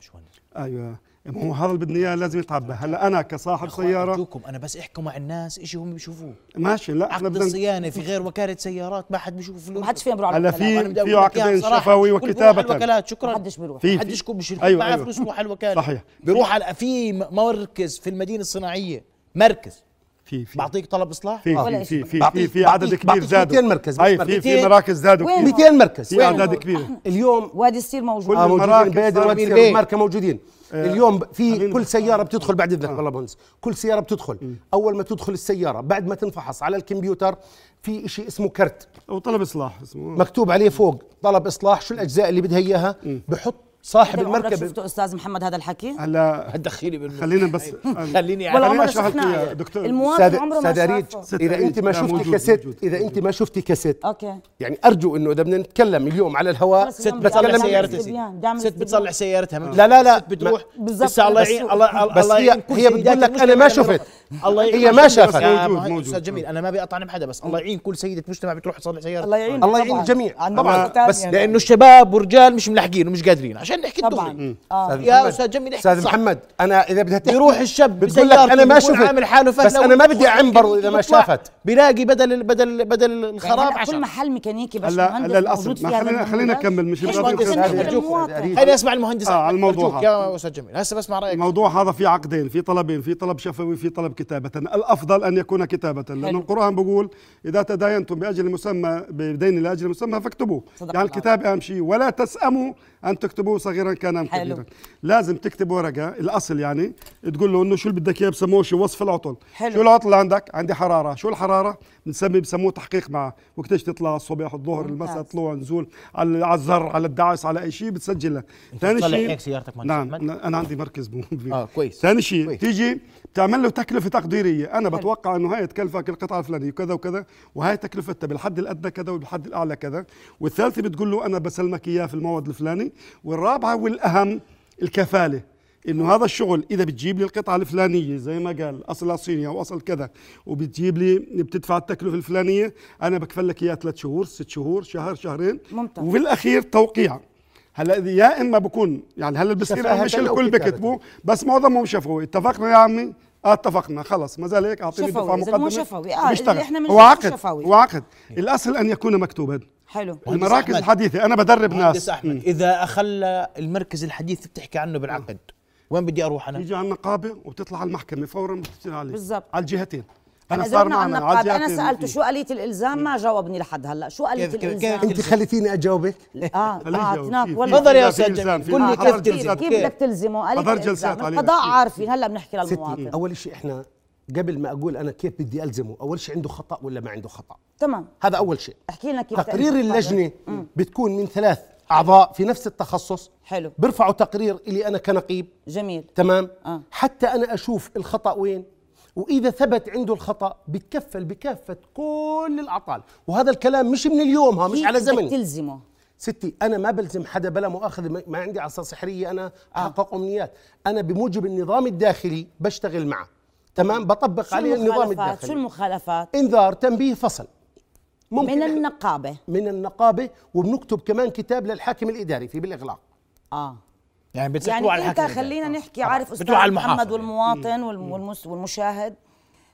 Speaker 12: أيوه. ما هو هذا اللي بدنا إياه لازم يتعبى هلأ أنا كصاحب سياره
Speaker 10: أرجوكم أنا بس احكوا مع الناس شيء هم بيشوفوه.
Speaker 12: ماشي لا
Speaker 10: عقد
Speaker 12: بدنا...
Speaker 10: الصيانة في غير وكالة سيارات ما حد بيشوف فلوس
Speaker 13: ما حدش فيهم يعني على هلأ
Speaker 12: في في عقدين شفوي وكتابة
Speaker 10: الوكالات شكرا.
Speaker 13: ما حدش بيروح.
Speaker 10: ما حدش بيشوف
Speaker 12: أيوة
Speaker 10: معاه
Speaker 12: أيوة.
Speaker 10: فلوس بيروح على الوكالة.
Speaker 12: صحيح.
Speaker 10: بيروح على في مركز في المدينة الصناعية مركز.
Speaker 12: في في.
Speaker 10: بعطيك طلب إصلاح؟
Speaker 12: في في في في, في عدد كبير زادوا.
Speaker 11: 200 مركز أي
Speaker 12: في في مراكز زادوا
Speaker 11: 200 مركز.
Speaker 12: في اعداد كبيره
Speaker 11: اليوم آه،
Speaker 13: وادي السير موجود.
Speaker 11: آه موجودين
Speaker 12: بادر
Speaker 11: وادي السير موجودين.
Speaker 12: آه،
Speaker 11: اليوم في كل سيارة بتدخل بعد إذنك آه. والله بونس كل سيارة بتدخل. أول ما تدخل السيارة بعد ما تنفحص على الكمبيوتر في شيء اسمه كرت.
Speaker 12: أو طلب إصلاح اسمه.
Speaker 11: مكتوب عليه فوق طلب إصلاح شو الأجزاء اللي بدها إياها؟ بحط صاحب المركب
Speaker 13: شفته أستاذ محمد هذا الحكي؟
Speaker 12: هلا.
Speaker 10: هتدخيني بالموضوع
Speaker 12: خلينا بس
Speaker 10: خليني
Speaker 13: خليني
Speaker 12: أشرح لك اياه دكتور.
Speaker 13: المواطن عمره ما شافه.
Speaker 11: إذا أنت ما شفتي
Speaker 12: كست
Speaker 11: إذا أنت ما شفتي كست.
Speaker 13: أوكي.
Speaker 11: يعني أرجو إنه إذا بدنا نتكلم اليوم على الهواء
Speaker 10: ست بتصلح سيارتها. ست بتصلح سيارتها.
Speaker 11: لا لا لا.
Speaker 10: بتروح
Speaker 13: بالضبط.
Speaker 10: الله يعين الله
Speaker 11: بس هي هي بتقول لك
Speaker 10: أنا
Speaker 11: ما شفت.
Speaker 10: الله يعين
Speaker 11: هي ما شافت.
Speaker 10: أستاذ جميل. أنا ما ابي اطعن بحدا بس الله يعين كل سيدة مجتمع بتروح تصلح سيارتها.
Speaker 13: الله يعين
Speaker 11: الله يعين الجميع
Speaker 13: طبعا.
Speaker 10: بس لأنه الشباب ورجال مش ملاحقين ومش قادرين عشان كان نحكي الدغري
Speaker 11: آه.
Speaker 10: يا أستاذ جميل احكي أستاذ
Speaker 11: محمد أنا إذا بدها تحكي
Speaker 10: يروح الشاب
Speaker 11: بتقول لك أنا ما شفت
Speaker 10: عامل حاله
Speaker 11: بس أنا ما بدي
Speaker 10: اعم
Speaker 11: برضه إذا ما شافت.
Speaker 10: بلاقي بدل بدل بدل الخراب
Speaker 13: يعني كل محل ميكانيكي بس
Speaker 12: هلا الاصل خلينا خلينا نكمل مش
Speaker 10: خليني أسمع المهندس.
Speaker 12: آه على الموضوع
Speaker 10: يا أستاذ جميل. هسه بسمع رأيك.
Speaker 12: الموضوع هذا في عقدين في طلبين في طلب شفوي في طلب كتابة. الأفضل أن يكون كتابة
Speaker 13: لأنه
Speaker 12: القرآن بيقول إذا تداينتم بأجل مسمى بدين لأجل مسمى فاكتبوه. يعني الكتاب أهم شيء. ولا تسأموا أن تكتبوه صغيرا كان أم كبيرا. لازم تكتب ورقه الأصل يعني تقول له إنه شو اللي بدك إياه بسموه شو وصف العطل.
Speaker 13: حلو.
Speaker 12: شو العطل اللي عندك؟ عندي حرارة. شو الحرارة؟ بنسمي بسموه تحقيق معه. وقتيش تطلع الصبح الظهر المساء طلوع نزول على الزر على الدعس على أي شيء بتسجله ثاني شيء
Speaker 10: هيك سيارتك
Speaker 12: نعم أنا عندي مركز
Speaker 10: آه كويس.
Speaker 12: ثاني شيء تيجي تعمل له تكلفة تقديرية. أنا بتوقع إنه هاي تكلفك القطعه الفلانيه وكذا وكذا وهاي تكلفتها بالحد الأدنى كذا وبالحد الأعلى كذا. والثالثة بتقول له أنا بسلمك إياه في الموعد الفلاني. والرابعة والأهم الكفالة إنه هذا الشغل إذا بتجيب لي القطعة الفلانية زي ما قال اصلها صيني أو أصل كذا وبتجيب لي بتدفع التكلفة الفلانية أنا بكفل لك اياها ثلاث شهور ست شهور شهر شهرين.
Speaker 13: ممتاز.
Speaker 12: وبالأخير توقيع. هلا يا إما بكون يعني هلا
Speaker 11: البسيرة
Speaker 12: مش الكل بكتبوا بس معظمهم شفوي اتفقنا يا عمي؟ آه اتفقنا خلص ما زال هيك
Speaker 13: أعطيني دفعة
Speaker 12: مقدمة.
Speaker 13: شفوي. آه
Speaker 12: بيشتغل.
Speaker 13: إحنا
Speaker 12: هو وعقد.
Speaker 13: شفوي.
Speaker 12: وعقد الاصل إيه. أن يكون مكتوبا.
Speaker 13: حلو.
Speaker 12: المراكز الحديثة أنا بدرب ناس.
Speaker 10: أحمد إذا اخلى المركز الحديث بتحكي عنه بالعقد وين بدي أروح أنا؟
Speaker 12: يجي على النقابه وتطلع على المحكمة فورا بتشتغل عليه.
Speaker 13: بالضبط.
Speaker 12: على الجهتين.
Speaker 13: أنا
Speaker 12: صار معنا
Speaker 13: النقاد
Speaker 12: أنا
Speaker 13: سالته شو اليه الإلزام؟ ما جاوبني لحد هلأ. شو
Speaker 10: اليه
Speaker 13: الإلزام؟
Speaker 11: أنت خليتيني
Speaker 13: أجاوبك؟
Speaker 12: آه
Speaker 13: اعطيناك
Speaker 12: آه،
Speaker 13: والله
Speaker 10: تفضل يا
Speaker 12: أستاذ
Speaker 10: قل لي كيف
Speaker 13: كيف؟ بدك تلزمه؟
Speaker 12: اليه
Speaker 13: الإلزام. القضاء عارفين. هلأ بنحكي للمواطن.
Speaker 11: أول شيء إحنا قبل ما أقول أنا كيف بدي ألزمه أول شيء عنده خطأ ولا ما عنده خطأ؟
Speaker 13: تمام.
Speaker 11: هذا أول شيء.
Speaker 13: احكي لنا كيف
Speaker 11: تقرير
Speaker 13: اللجنة
Speaker 11: بتكون من ثلاث أعضاء في نفس التخصص.
Speaker 13: حلو.
Speaker 11: بيرفعوا تقرير لي أنا كنقيب.
Speaker 13: جميل.
Speaker 11: تمام؟
Speaker 13: آه.
Speaker 11: حتى أنا أشوف الخطأ وين. وإذا ثبت عنده الخطأ بتكفل بكافة كل الأعطال. وهذا الكلام مش من اليوم ها مش على زمن.
Speaker 13: تلزمه.
Speaker 11: ستي أنا ما بلزم حدا بلا مؤاخذة ما- عندي عصا سحرية أنا أحقق أمنيات. أنا بموجب النظام الداخلي بشتغل معه. تمام؟ بطبق عليه النظام
Speaker 13: المخالفات؟ شو
Speaker 11: الداخلي.
Speaker 13: المخالفات؟
Speaker 11: إنذار تنبيه فصل.
Speaker 13: من النقابة.
Speaker 11: من النقابة وبنكتب كمان كتاب للحاكم الإداري في بالإغلاق.
Speaker 13: آه.
Speaker 10: يعني بتسكروا
Speaker 13: يعني
Speaker 10: على إنت
Speaker 13: خلينا
Speaker 10: الإداري.
Speaker 13: نحكي عارف أستاذ
Speaker 10: بتروح على
Speaker 13: محمد. والمواطن والم- والمس والمشاهد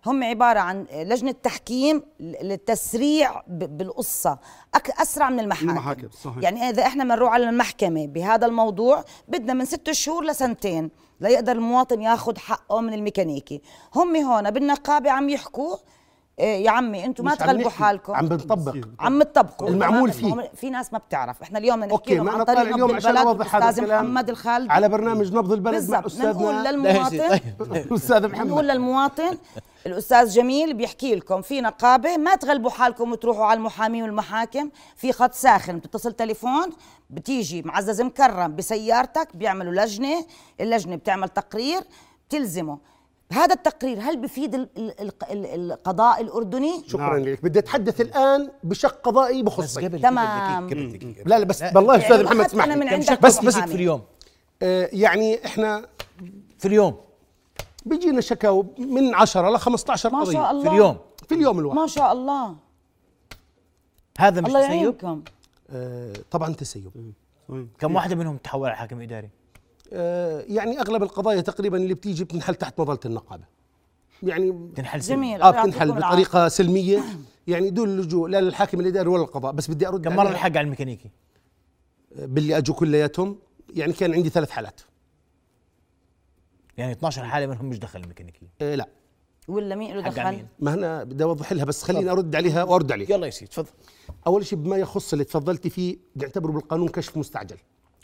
Speaker 13: هم عبارة عن لجنة تحكيم للتسريع بالقصة أك- أسرع من المحاكم,
Speaker 12: المحاكم، صحيح.
Speaker 13: يعني إذا إحنا بنروح على المحكمة بهذا الموضوع بدنا من ست شهور لسنتين ليقدر المواطن ياخذ حقه من الميكانيكي هم هون بالنقابة عم يحكوا يا عمي أنتم ما تغلبوا
Speaker 11: نحكي،
Speaker 13: حالكم.
Speaker 11: عم بنطبق.
Speaker 13: عم تطبقوا
Speaker 11: المعمول؟ فيه.
Speaker 13: في ناس ما بتعرف. إحنا اليوم بنحكي
Speaker 11: أوكي
Speaker 13: لهم عن
Speaker 11: أنا
Speaker 13: طريق
Speaker 11: اليوم عشان أوضح هذا
Speaker 13: الاستاذ
Speaker 11: الكلام.
Speaker 13: محمد الخالد.
Speaker 11: على برنامج نبض البلد مع استاذنا
Speaker 13: نقول للمواطن.
Speaker 11: الاستاذ محمد.
Speaker 13: نقول للمواطن الأستاذ جميل بيحكي لكم في نقابة ما تغلبوا حالكم وتروحوا على المحامي والمحاكم. في خط ساخن بتتصل تليفون بتيجي معزز مكرم بسيارتك بيعملوا لجنة. اللجنة بتعمل تقرير بتلزمه. هذا التقرير هل بفيد ال- ال- ال- ال- القضاء الأردني؟
Speaker 11: شكرا لك. بدي أتحدث الآن بشق قضائي بخصك
Speaker 13: تمام.
Speaker 11: لا لا بس بالله
Speaker 13: يعني
Speaker 11: أستاذ محمد
Speaker 13: أخذت
Speaker 11: اسمح بس بس. في اليوم. آه يعني إحنا
Speaker 10: في اليوم.
Speaker 11: بيجينا شكاوى من 10 ل 15
Speaker 13: ما
Speaker 11: قضية.
Speaker 13: شاء الله.
Speaker 10: في اليوم.
Speaker 11: في اليوم الواحد.
Speaker 13: ما شاء الله.
Speaker 10: هذا مش
Speaker 13: الله
Speaker 10: تسيب؟
Speaker 13: يعينكم.
Speaker 11: آه طبعا تسيب.
Speaker 10: كم واحدة منهم تحول على حاكم
Speaker 11: إداري؟ يعني أغلب القضايا تقريبا اللي بتيجي بتنحل تحت مظلة النقابة. يعني
Speaker 10: تنحل
Speaker 13: جميل آه
Speaker 11: بتنحل بطريقة سلمية. يعني دون اللجوء لا للحاكم الاداري ولا القضاء بس بدي أرد
Speaker 10: كم
Speaker 11: مرة.
Speaker 10: الحق على الميكانيكي؟
Speaker 11: باللي أجوا كلياتهم. يعني كان عندي ثلاث حالات.
Speaker 10: يعني 12 حالة منهم مش دخل الميكانيكي
Speaker 11: آه لا.
Speaker 13: ولا مين له دخل؟
Speaker 11: ما هنا بدي أوضح لها بس خليني أرد عليها وأرد عليك
Speaker 10: يلا يا سيدي تفضل.
Speaker 11: أول شيء بما يخص اللي تفضلتي فيه نعتبره بالقانون كشف مستعجل.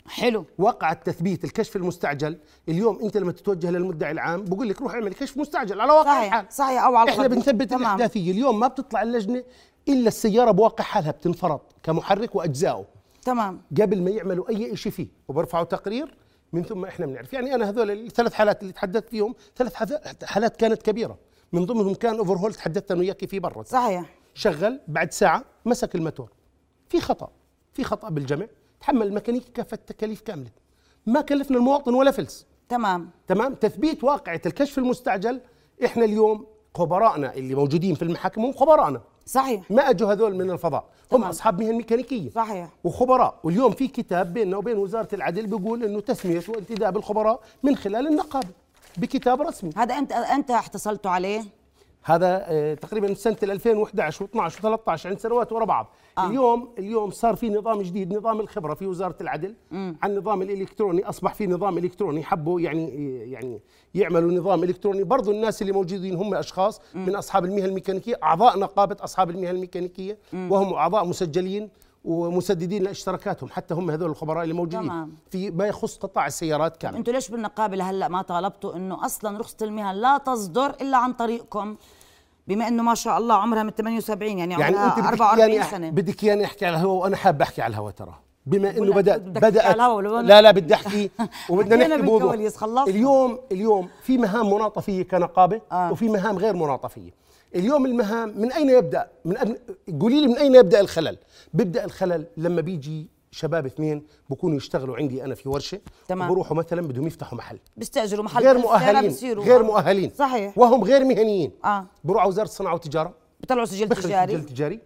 Speaker 13: حلو.
Speaker 11: وقع التثبيت الكشف المستعجل. اليوم انت لما تتوجه للمدعي العام بقول لك روح اعمل كشف مستعجل على واقع الحال.
Speaker 13: صحيح صحيح أو على إحنا.
Speaker 11: بنثبت
Speaker 13: تمام.
Speaker 11: الأحداثية. اليوم ما بتطلع اللجنة إلا السيارة بواقع حالها بتنفرض كمحرك واجزائه
Speaker 13: تمام.
Speaker 11: قبل ما يعملوا أي شيء فيه وبرفعوا تقرير من ثم إحنا بنعرف. يعني أنا هذول الثلاث حالات اللي تحدثت فيهم ثلاث حالات كانت كبيرة. من ضمنهم كان اوفر هول تحدثت أنا وياك فيه برا.
Speaker 13: صحيح.
Speaker 11: شغل بعد ساعة مسك الموتور. في خطأ. في خطأ بالجمع تحمل الميكانيكي كافه التكاليف كاملة. ما كلفنا المواطن ولا فلس.
Speaker 13: تمام.
Speaker 11: تمام؟ تثبيت واقعة الكشف المستعجل. إحنا اليوم خبرائنا اللي موجودين في المحاكم هم خبرائنا
Speaker 13: صحيح.
Speaker 11: ما أجوا هذول من الفضاء. هم. أصحاب مهن ميكانيكية.
Speaker 13: صحيح.
Speaker 11: وخبراء. واليوم في كتاب بيننا وبين وزارة العدل بيقول إنه تسمية وانتداب الخبراء من خلال النقابة بكتاب رسمي.
Speaker 13: هذا انت أنت احتصلتوا عليه؟
Speaker 11: هذا آه، تقريبا سنة 2011 و12 و13 عند سنوات ورا بعض
Speaker 13: آه.
Speaker 11: اليوم اليوم صار في نظام جديد نظام الخبرة في وزارة العدل
Speaker 13: مم.
Speaker 11: عن النظام الإلكتروني أصبح في نظام إلكتروني حبوا يعني يعني يعملوا نظام إلكتروني برضو الناس اللي موجودين هم أشخاص
Speaker 13: مم.
Speaker 11: من أصحاب المهن الميكانيكية أعضاء نقابة أصحاب المهن الميكانيكية
Speaker 13: مم.
Speaker 11: وهم أعضاء مسجلين ومسددين لاشتراكاتهم حتى هم هذول الخبراء اللي موجودين
Speaker 13: تمام.
Speaker 11: في ما يخص قطاع السيارات كامل
Speaker 13: أنتوا ليش بالنقابة لهلأ ما طالبتوا إنه أصلا رخصة المهن لا تصدر إلا عن طريقكم بما إنه ما شاء الله عمرها من 78 يعني,
Speaker 11: يعني
Speaker 13: عمرها
Speaker 11: أنت بدك
Speaker 13: 44
Speaker 11: يعني
Speaker 13: سنة.
Speaker 11: بدك يعني أحكي على الهواء وأنا حاب أحكي على الهواء ترى. بما
Speaker 13: إنه
Speaker 11: بدات
Speaker 13: أنا-
Speaker 11: لا لا بدي أحكي. وبدنا نحكي بوضوح. اليوم اليوم في مهام مناطفية كنقابة
Speaker 13: آه.
Speaker 11: وفي مهام غير مناطفية. اليوم المهام من أين يبدأ؟ من. قولي لي من أين يبدأ الخلل؟ بيبدأ الخلل لما بيجي شباب اثنين بكونوا يشتغلوا عندي أنا في ورشة
Speaker 13: تمام.
Speaker 11: وبروحوا مثلا بدهم يفتحوا محل.
Speaker 13: بيستأجروا محل
Speaker 11: غير مؤهلين غير مؤهلين.
Speaker 13: صحيح.
Speaker 11: وهم غير مهنيين.
Speaker 13: آه.
Speaker 11: بروحوا على وزارة الصناعة والتجارة.
Speaker 13: بيطلعوا سجل تجاري
Speaker 11: سجل تجاري.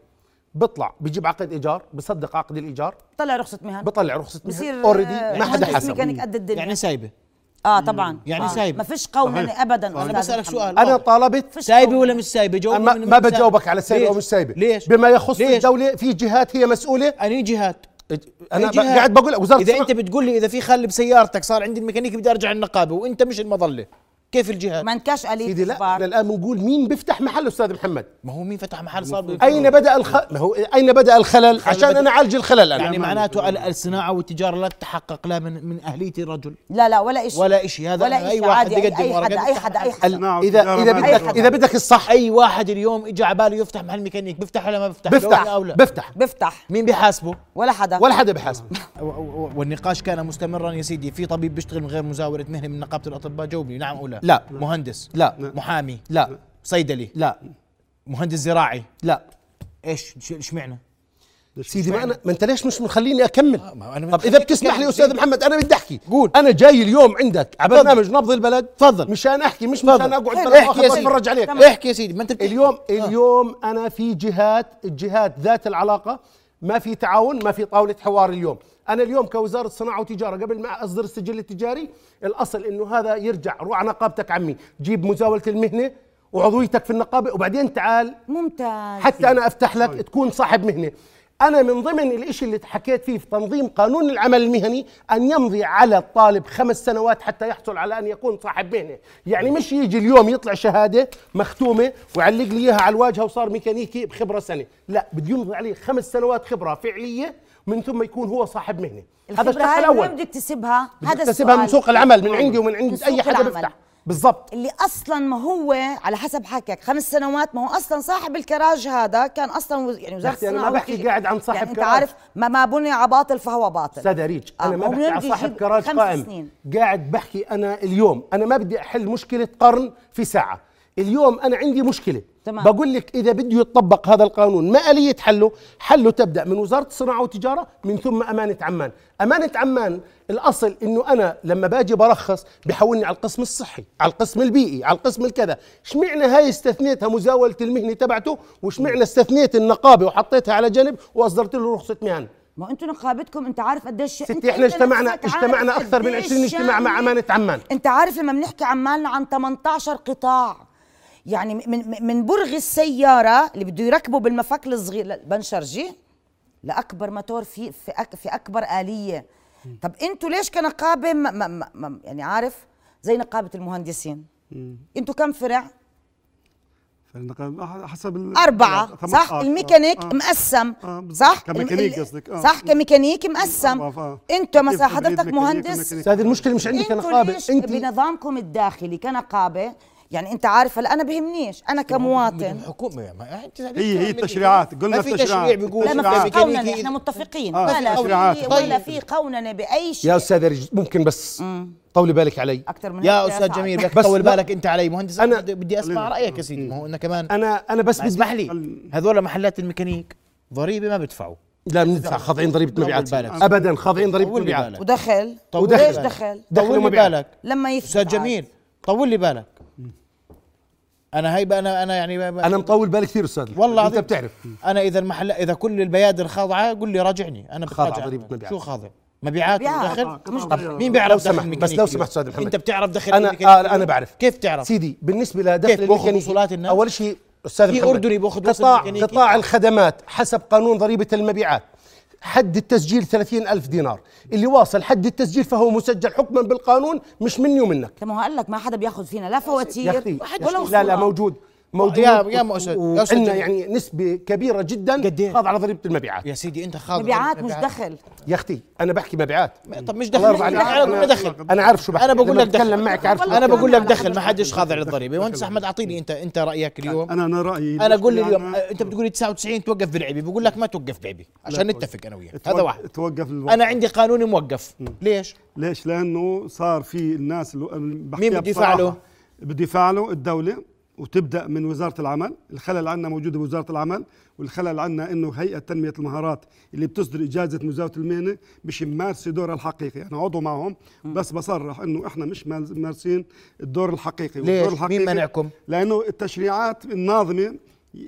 Speaker 11: بيطلع بيجيب عقد إيجار بصدق عقد الإيجار.
Speaker 13: بطلع رخصة مهن.
Speaker 11: بطلع رخصة
Speaker 13: بصير
Speaker 11: مهن. already
Speaker 13: آه،
Speaker 11: ما حدا حسب
Speaker 13: ميكانيك قد الدنيا.
Speaker 10: يعني سايبة.
Speaker 13: آه طبعا.
Speaker 10: يعني
Speaker 13: آه.
Speaker 10: سايبة.
Speaker 13: ما فيش قوننه
Speaker 11: صحيح.
Speaker 13: ابدا
Speaker 10: أنا
Speaker 13: بسألك.
Speaker 10: سؤال. أنا.
Speaker 11: طالبت.
Speaker 10: سايبة ولا مش سايبة؟ جاوبني
Speaker 11: ما, ما. بجاوبك على
Speaker 10: سايبة؟
Speaker 11: أو مش سايبة.
Speaker 10: ليش؟
Speaker 11: بما يخص
Speaker 10: ليش؟
Speaker 11: الدولة في جهات هي مسؤولة.
Speaker 10: اني جهات. أنا؟
Speaker 11: قاعد بقول
Speaker 10: وزارة
Speaker 11: إذا
Speaker 10: أنت بتقول لي إذا في خل بسيارتك صار عندي الميكانيكي بدي أرجع النقابة وأنت مش المظلة كيف الجهات
Speaker 13: ما انكاش آلية
Speaker 11: سيدي لا الآن بنقول مين بيفتح محل أستاذ محمد؟
Speaker 10: ما هو مين فتح محل صار
Speaker 11: أين بدأ الخ... ما هو أين بدأ الخلل؟ عشان أنا أعالج الخلل أنا
Speaker 10: يعني معناته ال- الصناعة والتجارة لا تتحقق لا من من أهلية الرجل.
Speaker 13: لا لا ولا شيء
Speaker 10: ولا شيء هذا
Speaker 13: ولا أي
Speaker 10: واحد
Speaker 13: عادي،
Speaker 10: يقدم
Speaker 13: أي
Speaker 10: ورقة
Speaker 13: حدا- أي
Speaker 10: بيفتح
Speaker 13: حدا- أي
Speaker 10: محل.
Speaker 13: حدا.
Speaker 11: إذا إذا
Speaker 13: أي
Speaker 11: بدك
Speaker 13: حدا.
Speaker 11: إذا بدك الصح.
Speaker 10: أي واحد. اليوم اجى على باله يفتح محل ميكانيك بيفتح ولا ما بيفتح؟
Speaker 11: بفتح
Speaker 10: لو أو لا.
Speaker 11: بفتح
Speaker 13: بفتح
Speaker 10: مين بيحاسبه؟
Speaker 13: ولا حدا.
Speaker 11: ولا حدا
Speaker 10: و- والنقاش كان مستمرا يا سيدي. في طبيب بيشتغل من غير مزاولة مهنة من نقابة الأطباء؟ جاوبني. نعم أو لا؟
Speaker 11: لا.
Speaker 10: مهندس
Speaker 11: لا.
Speaker 10: محامي
Speaker 11: لا.
Speaker 10: صيدلي
Speaker 11: لا.
Speaker 10: مهندس زراعي
Speaker 11: لا.
Speaker 10: إيش؟ ش- اشمعنى
Speaker 11: سيدي ما أنا ما انت ليش مش مخليني
Speaker 10: أكمل؟ أنا
Speaker 11: طب إذا بتسمح لي. أستاذ محمد أنا بدي أحكي.
Speaker 10: قول.
Speaker 11: أنا جاي اليوم عندك على. برنامج نبض البلد.
Speaker 10: تفضل.
Speaker 11: مشان أحكي مش مشان أقعد بلا
Speaker 10: إحكي يا
Speaker 11: آخذ
Speaker 10: سيدي.
Speaker 11: اتفرج عليك.
Speaker 10: إحكي يا سيدي ما أنت.
Speaker 11: اليوم
Speaker 10: آه.
Speaker 11: اليوم أنا في جهات الجهات ذات العلاقة. ما في تعاون ما في طاولة حوار اليوم. أنا اليوم كوزارة صناعة وتجارة قبل ما أصدر السجل التجاري الأصل إنه هذا يرجع. روح على نقابتك عمي. جيب مزاولة المهنة وعضويتك في النقابة وبعدين تعال.
Speaker 13: ممتاز.
Speaker 11: حتى أنا أفتح لك تكون صاحب مهنة. أنا من ضمن الإشي اللي حكيت فيه في تنظيم قانون العمل المهني أن يمضي على الطالب خمس سنوات حتى يحصل على أن يكون صاحب مهنة. يعني مش يجي اليوم يطلع شهادة مختومة ويعلق لي إياها على الواجهة وصار ميكانيكي بخبرة سنة. لا بده يمضي عليه خمس سنوات خبرة فعلية من ثم يكون هو صاحب مهنة. هذا الشق الأول.
Speaker 13: بده يكتسبها
Speaker 11: بده
Speaker 13: هذا
Speaker 11: يكتسبها من. سوق العمل من عندي ومن عند
Speaker 13: أي
Speaker 11: حدا. بيفتح. بالضبط.
Speaker 13: اللي أصلا ما هو على حسب حكيك خمس سنوات ما هو أصلا صاحب الكراج هذا كان أصلا وز- يعني وزارة
Speaker 11: أختي أنا ما
Speaker 13: الصناعه
Speaker 11: بحكي قاعد عن صاحب
Speaker 13: يعني أنت
Speaker 11: كراج.
Speaker 13: عارف ما ما بني على باطل فهو باطل.
Speaker 11: أستاذ ريج
Speaker 13: آه،
Speaker 11: أنا ما بحكي
Speaker 13: بده
Speaker 11: صاحب كراج قائم.
Speaker 13: سنين.
Speaker 11: قاعد بحكي أنا اليوم. أنا ما بدي أحل مشكلة قرن في ساعة. اليوم أنا عندي مشكلة.
Speaker 13: تمام.
Speaker 11: بقول لك إذا بده يطبق هذا القانون ما اليه حله حله تبدأ من وزارة الصناعة والتجارة من ثم أمانة عمان. أمانة عمان الأصل إنه أنا لما باجي برخص بحولني على القسم الصحي على القسم البيئي على القسم الكذا. اشمعنى هاي استثنيتها مزاولة المهنة تبعته واشمعنى استثنيت النقابة وحطيتها على جنب وأصدرت له رخصة مهن.
Speaker 13: ما أنتوا نقابتكم أنت عارف قديش
Speaker 11: ستي
Speaker 13: إحنا
Speaker 11: اجتمعنا اجتمعنا أكثر من
Speaker 13: قديش
Speaker 11: 20 اجتماع مع. أمانة عمان.
Speaker 13: أنت عارف لما بنحكي عمالنا عن 18 قطاع. يعني من من- من برغ السيارة اللي بده يركبه بالمفك الصغير البنشرجي لأكبر موتور في في أك في أكبر آلية. طب أنتوا ليش كنقابة ما ما ما يعني عارف زي نقابة المهندسين؟ أنتوا كم فرع؟
Speaker 12: حسب
Speaker 13: أربعة صح؟
Speaker 12: آه،
Speaker 13: الميكانيك
Speaker 12: آه،
Speaker 13: مقسم
Speaker 12: آه،.
Speaker 13: صح؟
Speaker 12: كميكانيك قصدك، آه.
Speaker 13: صح؟ كميكانيك مقسم.
Speaker 12: آه. كيف
Speaker 13: مثلا حضرتك مهندس؟
Speaker 11: أستاذ المشكلة مش كنقابة
Speaker 13: ليش
Speaker 11: انت
Speaker 13: بنظامكم الداخلي كنقابة يعني انت عارف هلا أنا بهمنيش أنا كمواطن.
Speaker 10: حكومة ما أنت
Speaker 12: هي هي التشريعات قلنا
Speaker 10: ما في
Speaker 12: التشريعات
Speaker 10: تشريع بيقول
Speaker 13: لا ما
Speaker 10: في
Speaker 13: قوننه إحنا متفقين.
Speaker 12: آه،
Speaker 13: ولا. في ولا
Speaker 10: طيب.
Speaker 13: في قوننه بأي شيء.
Speaker 11: يا أستاذ رج ممكن بس طولي بالك علي.
Speaker 13: أكثر من
Speaker 10: يا
Speaker 13: أستاذ.
Speaker 10: جميل بدك
Speaker 11: لا.
Speaker 10: بالك أنت علي. مهندس
Speaker 11: أنا-
Speaker 10: أنا بدي أسمع رأيك يا سيدي. ما هو انه كمان
Speaker 11: أنا أنا بس
Speaker 10: اسمح لي. هذول محلات الميكانيك ضريبة ما بدفعوا.
Speaker 11: لا بندفع. خاضعين ضريبة
Speaker 10: طول
Speaker 11: مبيعات.
Speaker 10: بالك.
Speaker 11: ابدا خاضعين ضريبة
Speaker 10: طول
Speaker 11: مبيعات.
Speaker 13: ودخل.
Speaker 10: طول
Speaker 11: ودخل.
Speaker 13: ليش
Speaker 10: بالك.
Speaker 13: دخل
Speaker 11: دخل
Speaker 10: طول. بالك.
Speaker 13: لما يثبت أستاذ.
Speaker 10: جميل طول لي بالك. أنا هيبقى أنا أنا يعني
Speaker 11: أنا مطول بالي كثير أستاذ
Speaker 10: والله أنت.
Speaker 11: بتعرف
Speaker 10: أنا إذا المحل إذا كل البيادر خاضعه قول لي راجعني أنا
Speaker 11: خاضع. ضريبة مبيعات.
Speaker 10: شو خاضع مبيعات. ودخل
Speaker 13: آه، مش
Speaker 10: طب
Speaker 13: دخل.
Speaker 10: مين بيعرف
Speaker 11: لو
Speaker 10: دخل
Speaker 11: سمحت،
Speaker 10: الميكانيكي
Speaker 11: بس لو؟ سمحت أستاذ محمد.
Speaker 10: أنت بتعرف دخل أنا
Speaker 11: آه؟ أنا بعرف
Speaker 10: كيف تعرف
Speaker 11: سيدي بالنسبة لدخل
Speaker 10: باخذ
Speaker 11: الميكانيكي
Speaker 10: وصولات الناس؟
Speaker 11: أول شيء أستاذ
Speaker 10: في
Speaker 11: محمد،
Speaker 10: أردني باخذ وصل
Speaker 11: قطاع
Speaker 10: ميكانيكي.
Speaker 11: قطاع الخدمات حسب قانون ضريبة المبيعات حد التسجيل 30 ألف دينار. اللي واصل حد التسجيل فهو مسجل حكما بالقانون مش مني ومنك
Speaker 13: ما هو قال لك ما حدا بياخذ فينا لا فواتير ولا
Speaker 11: لا لا. موجود. موجود
Speaker 10: يا- يا مؤسس-
Speaker 11: وعندنا
Speaker 10: جميل.
Speaker 11: يعني نسبة كبيرة جدا
Speaker 10: قد إيه؟
Speaker 11: خاضعه على ضريبة المبيعات.
Speaker 10: يا سيدي أنت خاضع
Speaker 13: مبيعات مش دخل.
Speaker 11: يا أختي أنا بحكي مبيعات.
Speaker 10: طب مش
Speaker 11: الله
Speaker 10: دخل
Speaker 11: عليك. أنا
Speaker 10: دخل.
Speaker 11: أنا عارف شو بحكي.
Speaker 10: أنا بقول لك دخل.
Speaker 11: بتكلم معك عارف
Speaker 10: أنا بقول لك دخل. ما حدش خاضع للضريبه مهندس أحمد أعطيني انت أنت رأيك اليوم؟
Speaker 12: أنا أنا رأيي
Speaker 10: أنا قول لي
Speaker 12: المشكلة
Speaker 10: اليوم أنت بتقول لي 99 توقف بالعيبي بقول لك ما توقف بعيبي عشان
Speaker 12: لا،
Speaker 10: نتفق أنا وياك.
Speaker 12: توقف-
Speaker 10: هذا واحد.
Speaker 12: توقف.
Speaker 10: أنا عندي قانون موقف. ليش؟
Speaker 12: ليش؟ لأنه صار في الناس اللي
Speaker 10: مين
Speaker 12: بحكيها
Speaker 10: بده يدفع
Speaker 12: بصراحة،
Speaker 10: له؟
Speaker 12: وتبدأ من وزارة العمل، الخلل عندنا موجودة بوزارة العمل، والخلل عندنا إنه هيئة تنمية المهارات اللي بتصدر إجازة مزاوله المهنة مش ممارسة دورها الحقيقي، أنا عضو معهم بس بصرح إنه إحنا مش مال- مارسين الدور الحقيقي،
Speaker 10: ليش؟
Speaker 12: والدور
Speaker 10: مين منعكم؟
Speaker 12: لأنه التشريعات الناظمة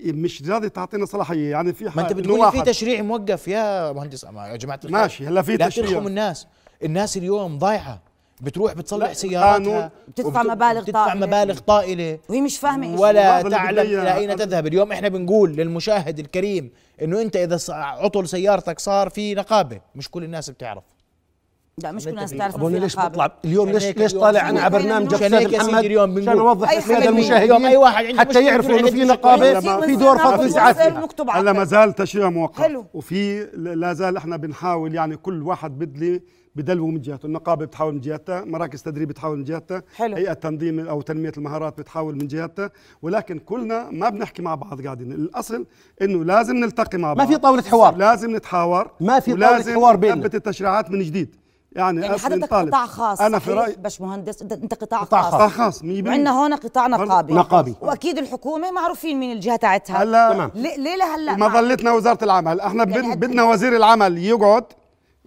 Speaker 12: مش راضية تعطينا صلاحية، يعني في
Speaker 10: ما
Speaker 12: أنت
Speaker 10: بتقول في تشريع موقف يا مهندس يا جماعة الخير.
Speaker 12: ماشي، هلا في
Speaker 10: لا
Speaker 12: تشريع.
Speaker 10: ترخم الناس الناس اليوم ضايعة بتروح بتصلح سياراتها.
Speaker 13: بتدفع مبالغ
Speaker 10: بتدفع
Speaker 13: طائلة.
Speaker 10: مبالغ طائلة.
Speaker 13: وهي مش فاهمة إيش
Speaker 10: ولا تعلم أين
Speaker 12: إياها.
Speaker 10: تذهب. اليوم إحنا بنقول للمشاهد الكريم إنه أنت إذا ص- عطل سيارتك صار في نقابه مش كل الناس بتعرف.
Speaker 13: لا مش كل الناس تعرف
Speaker 11: ابونا
Speaker 13: إنه في
Speaker 11: ليش
Speaker 13: نقابة.
Speaker 11: بطلع اليوم ليش ليش طالع
Speaker 10: أنا
Speaker 11: على برنامج
Speaker 10: أستاذ
Speaker 11: محمد
Speaker 10: اليوم
Speaker 11: عشان اوضح
Speaker 13: أي
Speaker 11: للساده المشاهدين
Speaker 10: أي واحد عنده
Speaker 11: حتى يعرفوا إنه في
Speaker 12: نقابة.
Speaker 11: في دور
Speaker 13: نقابة.
Speaker 11: فضل ساعات
Speaker 13: وزير
Speaker 11: فيها
Speaker 13: مكتوب
Speaker 12: هلا
Speaker 13: على
Speaker 12: ما زال تشريع موقع
Speaker 13: حلو.
Speaker 12: وفي لا زال إحنا بنحاول يعني كل واحد بدلي بدلو من جهته النقابة بتحاول من جهتها مراكز تدريب بتحاول من جهتها
Speaker 13: حلو.
Speaker 12: هيئة تنظيم أو تنمية المهارات بتحاول من جهتها ولكن كلنا ما بنحكي مع بعض قاعدين الأصل إنه لازم نلتقي مع بعض
Speaker 11: ما في طاولة حوار.
Speaker 12: لازم نتحاور
Speaker 11: ما في طاولة
Speaker 12: ولازم
Speaker 11: حوار بيننا.
Speaker 12: نثبت التشريعات من جديد يعني,
Speaker 13: يعني حضرتك. قطاع خاص
Speaker 12: أنا في؟ رايي
Speaker 13: باش مهندس أنت قطاع,
Speaker 11: قطاع
Speaker 13: خاص
Speaker 12: قطاع خاص 100%
Speaker 13: وعندنا هون قطاع نقابي
Speaker 11: نقابي.
Speaker 13: وأكيد الحكومة معروفين مين الجهة تاعتها
Speaker 12: هلا
Speaker 11: تمام.
Speaker 13: ليه لهلا
Speaker 12: ما ظلتنا وزارة العمل إحنا
Speaker 13: يعني
Speaker 12: بدنا وزير العمل يقعد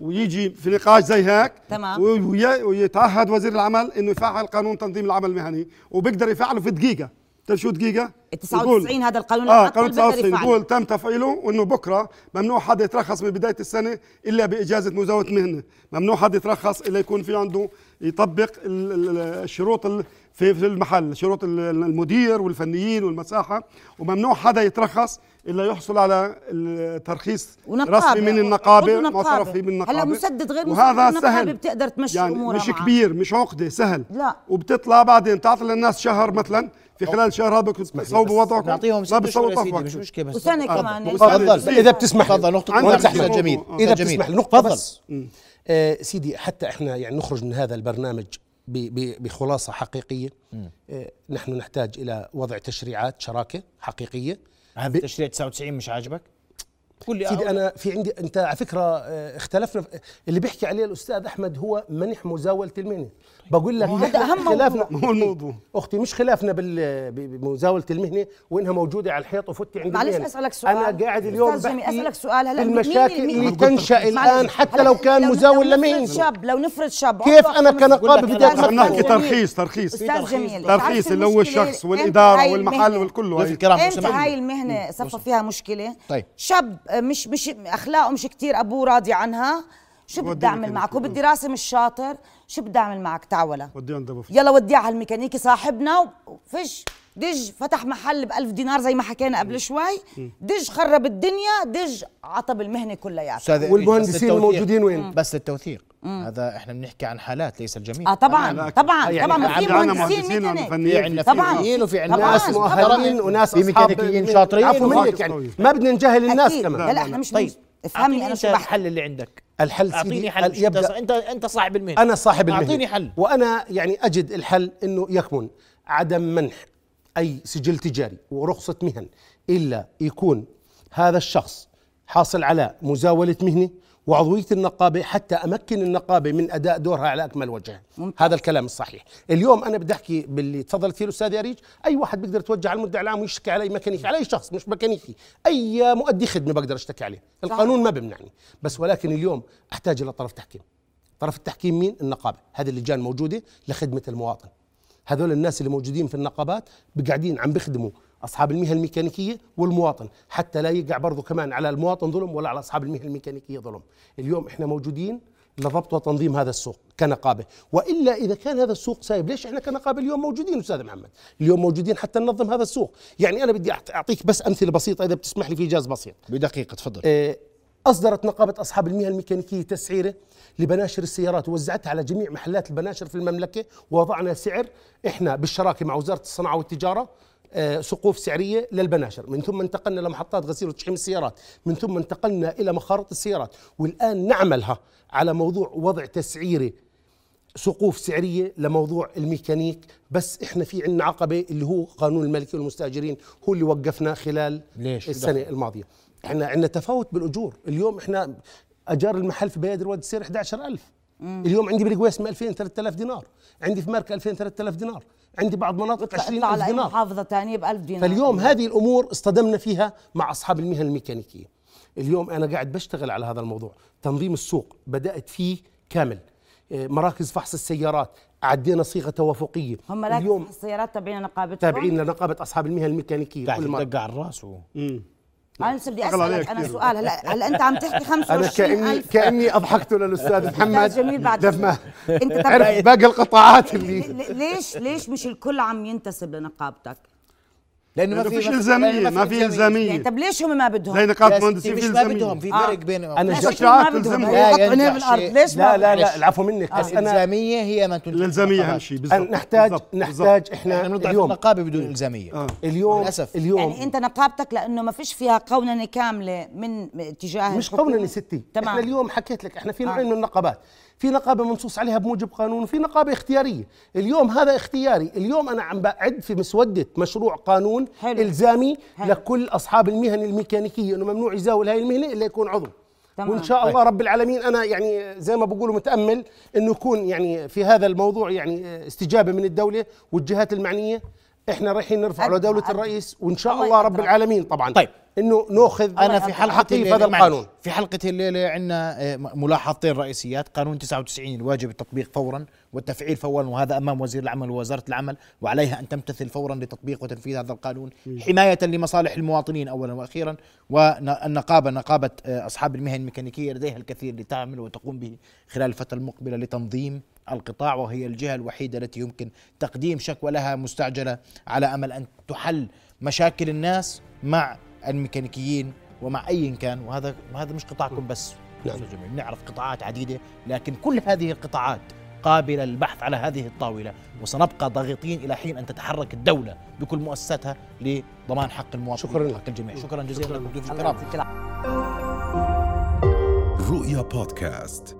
Speaker 12: ويجي في نقاش زي هيك
Speaker 13: تمام.
Speaker 12: وي- وي- ويتعهد وزير العمل إنه يفعل قانون تنظيم العمل المهني وبيقدر يفعله في دقيقة تعرف شو دقيقة
Speaker 13: ال 99
Speaker 12: يقول-
Speaker 13: هذا القانون آه
Speaker 12: قانون
Speaker 13: بيقدر
Speaker 12: 99
Speaker 13: يفعله.
Speaker 12: يقول تم تفعيله وانه بكرة ممنوع حدا يترخص من بداية السنة إلا بإجازة مزاولة مهنة ممنوع حدا يترخص إلا يكون في عنده يطبق ال- ال- الشروط ال- في في المحل شروط ال- المدير والفنيين والمساحة وممنوع حدا يترخص إلا يحصل على الترخيص. رسمي من
Speaker 13: النقابة نقابة.
Speaker 12: معترف فيه بالنقابه
Speaker 13: هلا مسدد غير مسدد
Speaker 12: وهذا
Speaker 13: النقابة
Speaker 12: سهل
Speaker 13: بتقدر تمشي
Speaker 12: يعني
Speaker 13: أمورها
Speaker 12: مش
Speaker 13: معه.
Speaker 12: كبير مش عقدة سهل
Speaker 13: لا.
Speaker 12: وبتطلع بعدين تعطي للناس شهر مثلا في خلال شهر هذا بتصوبوا وضعكم
Speaker 10: نعطيهم
Speaker 12: ما
Speaker 10: ست
Speaker 12: بتصوبوا
Speaker 10: سيدي مش مشكلة بس تفضل.
Speaker 13: كمان.
Speaker 12: تفضل.
Speaker 10: تفضل
Speaker 11: إذا بتسمح.
Speaker 10: تفضل
Speaker 12: شروط.
Speaker 10: أستاذ جميل. إذا.
Speaker 11: بتسمح نقطة
Speaker 10: تفضل.
Speaker 11: بس آه سيدي حتى إحنا يعني نخرج من هذا البرنامج بخلاصة حقيقية. آه نحن نحتاج إلى وضع تشريعات شراكة حقيقية.
Speaker 10: هذا تشريع 99 مش عاجبك؟ قول لي
Speaker 11: سيدي. أنا في عندي أنت على فكرة آه، اختلفنا اللي بيحكي عليه الأستاذ أحمد هو منح مزاوله المهنه بقول لك
Speaker 13: هذا أهم
Speaker 11: خلافنا
Speaker 12: ما هو الموضوع.
Speaker 11: أختي مش خلافنا بمزاولة المهنه وإنها موجودة على الحيط وفتي عند
Speaker 13: معلش. أسألك سؤال.
Speaker 11: أنا قاعد اليوم بحكي
Speaker 13: أسألك سؤال. هلا
Speaker 11: المشاكل اللي
Speaker 13: تنشأ.
Speaker 11: الآن حتى لو كان مزاول لمهنه
Speaker 13: شاب لو نفرض شاب.
Speaker 11: كيف
Speaker 13: بقول لك
Speaker 11: بدي
Speaker 12: نحكي. ترخيص ترخيص.
Speaker 13: أستاذ جميل.
Speaker 12: ترخيص اللي هو الشخص والإدارة
Speaker 13: هاي
Speaker 12: والمحل
Speaker 13: المهنة-
Speaker 12: والكل.
Speaker 10: سمحت.
Speaker 13: هاي المهنة صفى فيها مشكلة؟
Speaker 10: طيب.
Speaker 13: شاب مش مش أخلاقه مش كتير أبوه راضي عنها. شو بدي
Speaker 12: أعمل.
Speaker 13: معك؟ هو بدي راسم الشاطر. شو بدي أعمل معك؟ تعولة
Speaker 12: ودي عند أبو
Speaker 13: يلا وديها على الميكانيكي صاحبنا وفش. دج فتح محل ب 1000 دينار زي ما حكينا قبل شوي. دج خرب الدنيا دج عطب المهنة كلياتها
Speaker 10: أستاذ
Speaker 11: والمهندسين. الموجودين وين؟
Speaker 10: بس التوثيق هذا إحنا بنحكي عن حالات ليس الجميع.
Speaker 13: آه طبعا طبعا
Speaker 11: يعني
Speaker 13: طبعا ما في مهندسين ميكانيك
Speaker 10: عندنا
Speaker 13: طبعاً.
Speaker 10: فنيين وفي عندنا
Speaker 13: طبعاً.
Speaker 10: ناس.
Speaker 11: مؤهلين وناس
Speaker 10: في ميكانيكيين شاطرين.
Speaker 11: عفوا منك يعني. ما بدنا نجهل الناس. كمان.
Speaker 13: لا لا إحنا مش
Speaker 10: طيب.
Speaker 13: افهمني أنا
Speaker 10: أنت
Speaker 13: شو
Speaker 10: الحل اللي عندك.
Speaker 11: الحل
Speaker 10: أعطيني
Speaker 11: سيدي
Speaker 10: حل
Speaker 11: يبدا
Speaker 10: أنت أنت صاحب المهنة.
Speaker 11: أنا صاحب المهنة.
Speaker 10: أعطيني حل.
Speaker 11: وأنا يعني أجد الحل إنه يكمن عدم منح. أي سجل تجاري ورخصة مهن إلا يكون هذا الشخص حاصل على مزاولة مهنة وعضوية النقابة حتى أمكن النقابة من أداء دورها على أكمل وجه.
Speaker 13: ممتاز.
Speaker 11: هذا الكلام الصحيح. اليوم أنا بدي أحكي باللي تفضلت فيه الأستاذ ياريج أي واحد بيقدر يتوجه على المدعي العام ويشتكي على اي ميكانيكي؟ على اي شخص مش ميكانيكي. أي مؤدي خدمة بقدر أشتكي عليه؟ القانون ما بيمنعني. بس ولكن اليوم أحتاج إلى طرف تحكيم. طرف التحكيم مين؟ النقابة. هذه اللجان موجودة لخدمة المواطن. هذول الناس اللي موجودين في النقابات قاعدين عم بيخدموا أصحاب المهن الميكانيكية والمواطن حتى لا يقع برضه كمان على المواطن ظلم ولا على أصحاب المهن الميكانيكية ظلم. اليوم إحنا موجودين لضبط وتنظيم هذا السوق كنقابة وإلا إذا كان هذا السوق سايب ليش إحنا كنقابة اليوم موجودين أستاذ محمد؟ اليوم موجودين حتى ننظم هذا السوق. يعني أنا بدي أعطيك بس أمثلة بسيطة إذا بتسمح لي في إيجاز بسيط.
Speaker 10: بدقيقة تفضل.
Speaker 11: آه، أصدرت نقابة أصحاب المهن الميكانيكية تسعيرة لبناشر السيارات ووزعتها على جميع محلات البناشر في المملكة ووضعنا سعر إحنا بالشراكة مع وزارة الصناعة والتجارة آه، سقوف سعرية للبناشر من ثم انتقلنا لمحطات غسيل وتشحيم السيارات من ثم انتقلنا إلى مخارط السيارات والآن نعملها على موضوع وضع تسعيرة سقوف سعرية لموضوع الميكانيك بس إحنا في عندنا عقبة اللي هو قانون الملكي والمستأجرين هو اللي وقفنا خلال
Speaker 10: ليش؟ دخل؟
Speaker 11: الماضية إحنا عندنا تفاوت بالأجور. اليوم إحنا أجار المحل في بيادر وادي السير 11000 اليوم عندي بالقويس 2000 3000 دينار. عندي في ماركه 2000 3000 دينار. عندي بعض مناطق
Speaker 13: اطلع
Speaker 11: 20000
Speaker 13: على أي
Speaker 11: دينار.
Speaker 13: محافظة ثانية ب 1000 دينار.
Speaker 11: فاليوم هذه الأمور اصطدمنا فيها مع أصحاب المهن الميكانيكية. اليوم أنا قاعد بشتغل على هذا الموضوع. تنظيم السوق بدأت فيه كامل. إيه، مراكز فحص السيارات عدينا صيغة توافقية.
Speaker 13: هم
Speaker 11: اليوم
Speaker 13: السيارات تابعين نقابتهم
Speaker 11: تابعين لنقابة أصحاب المهن الميكانيكية.
Speaker 10: قاعد
Speaker 11: كل مرة.
Speaker 10: تدق على الرأس و...
Speaker 13: أنا بدي أسألك
Speaker 12: أنا.
Speaker 13: سؤال. هلا هلا أنت عم تحكي 25
Speaker 11: أنا كاني كأني أضحكت للاستاذ محمد.
Speaker 13: جميل بعد
Speaker 11: لما
Speaker 13: أنت
Speaker 11: عرف باقي القطاعات اللي
Speaker 13: ليش ليش مش الكل عم ينتسب لنقابتك؟
Speaker 10: لأنه ما في
Speaker 12: فيش
Speaker 10: ما في-
Speaker 12: إلزامية.
Speaker 13: يعني طب ليش هم ما بدهم
Speaker 12: زي
Speaker 10: يا
Speaker 12: مهندسين في
Speaker 10: ما بدهم في
Speaker 13: آه.
Speaker 10: فرق بين
Speaker 11: أنا
Speaker 13: ليش
Speaker 11: جاي-
Speaker 13: ما بدهم
Speaker 12: تلزمهم.
Speaker 10: لا
Speaker 13: يحطوا عينيه بالارض. ليش
Speaker 11: لا لا لا. العفو منك بس أنا
Speaker 10: الإلزامية هي ما تنتج النقابات.
Speaker 12: أهم شيء بالضبط
Speaker 11: نحتاج
Speaker 12: بالضبط،
Speaker 11: نحتاج.
Speaker 10: إحنا
Speaker 11: اليوم
Speaker 10: النقابه بدون إلزامية
Speaker 12: آه.
Speaker 11: اليوم
Speaker 10: للأسف.
Speaker 11: اليوم
Speaker 13: يعني أنت نقابتك لأنه ما فيش فيها قوننه كاملة من اتجاه
Speaker 11: مش؟ قولنا ستي
Speaker 13: تمام
Speaker 11: إحنا اليوم حكيت لك إحنا في
Speaker 13: آه.
Speaker 11: نوعين من النقابات في نقابة منصوص عليها بموجب قانون وفي نقابة اختيارية اليوم هذا اختياري اليوم أنا عم بعد في مسودة مشروع قانون
Speaker 13: حلو.
Speaker 11: إلزامي
Speaker 13: حلو.
Speaker 11: لكل أصحاب المهن الميكانيكية إنه ممنوع يزاول هاي المهنة إلا يكون عضو
Speaker 13: تمام.
Speaker 11: وإن شاء الله رب العالمين أنا يعني زي ما بقولوا متأمل إنه يكون يعني في هذا الموضوع يعني استجابة من الدولة والجهات المعنية إحنا رايحين نرفع له
Speaker 13: دولة.
Speaker 11: الرئيس وإن شاء
Speaker 13: الله
Speaker 11: الله رب. العالمين طبعا
Speaker 10: طيب.
Speaker 11: إنه نأخذ
Speaker 10: أنا في
Speaker 11: حلقة
Speaker 10: الليلة
Speaker 11: هذا القانون.
Speaker 10: في حلقة الليلة عندنا ملاحظتين رئيسيات. قانون 99 الواجب التطبيق فورا والتفعيل فورا وهذا أمام وزير العمل ووزارة العمل وعليها أن تمتثل فورا لتطبيق وتنفيذ هذا القانون حماية لمصالح المواطنين اولا وأخيرا والنقابه نقابة آه، أصحاب المهن الميكانيكية لديها الكثير لتعمل وتقوم به خلال الفترة المقبلة لتنظيم القطاع وهي الجهة الوحيدة التي يمكن تقديم شكوى لها مستعجلة على أمل أن تحل مشاكل الناس مع الميكانيكيين ومع أي كان وهذا وهذا مش قطاعكم بس.
Speaker 11: نعم.
Speaker 10: بنعرف قطاعات عديدة لكن كل هذه القطاعات قابلة للبحث على هذه الطاولة وسنبقى ضاغطين إلى حين أن تتحرك الدولة بكل مؤسساتها لضمان حق المواطنين.
Speaker 11: شكراً
Speaker 10: وحق الجميع. شكرا. جزيلا لكم ضيوف الكرام.
Speaker 2: رؤيا بودكاست.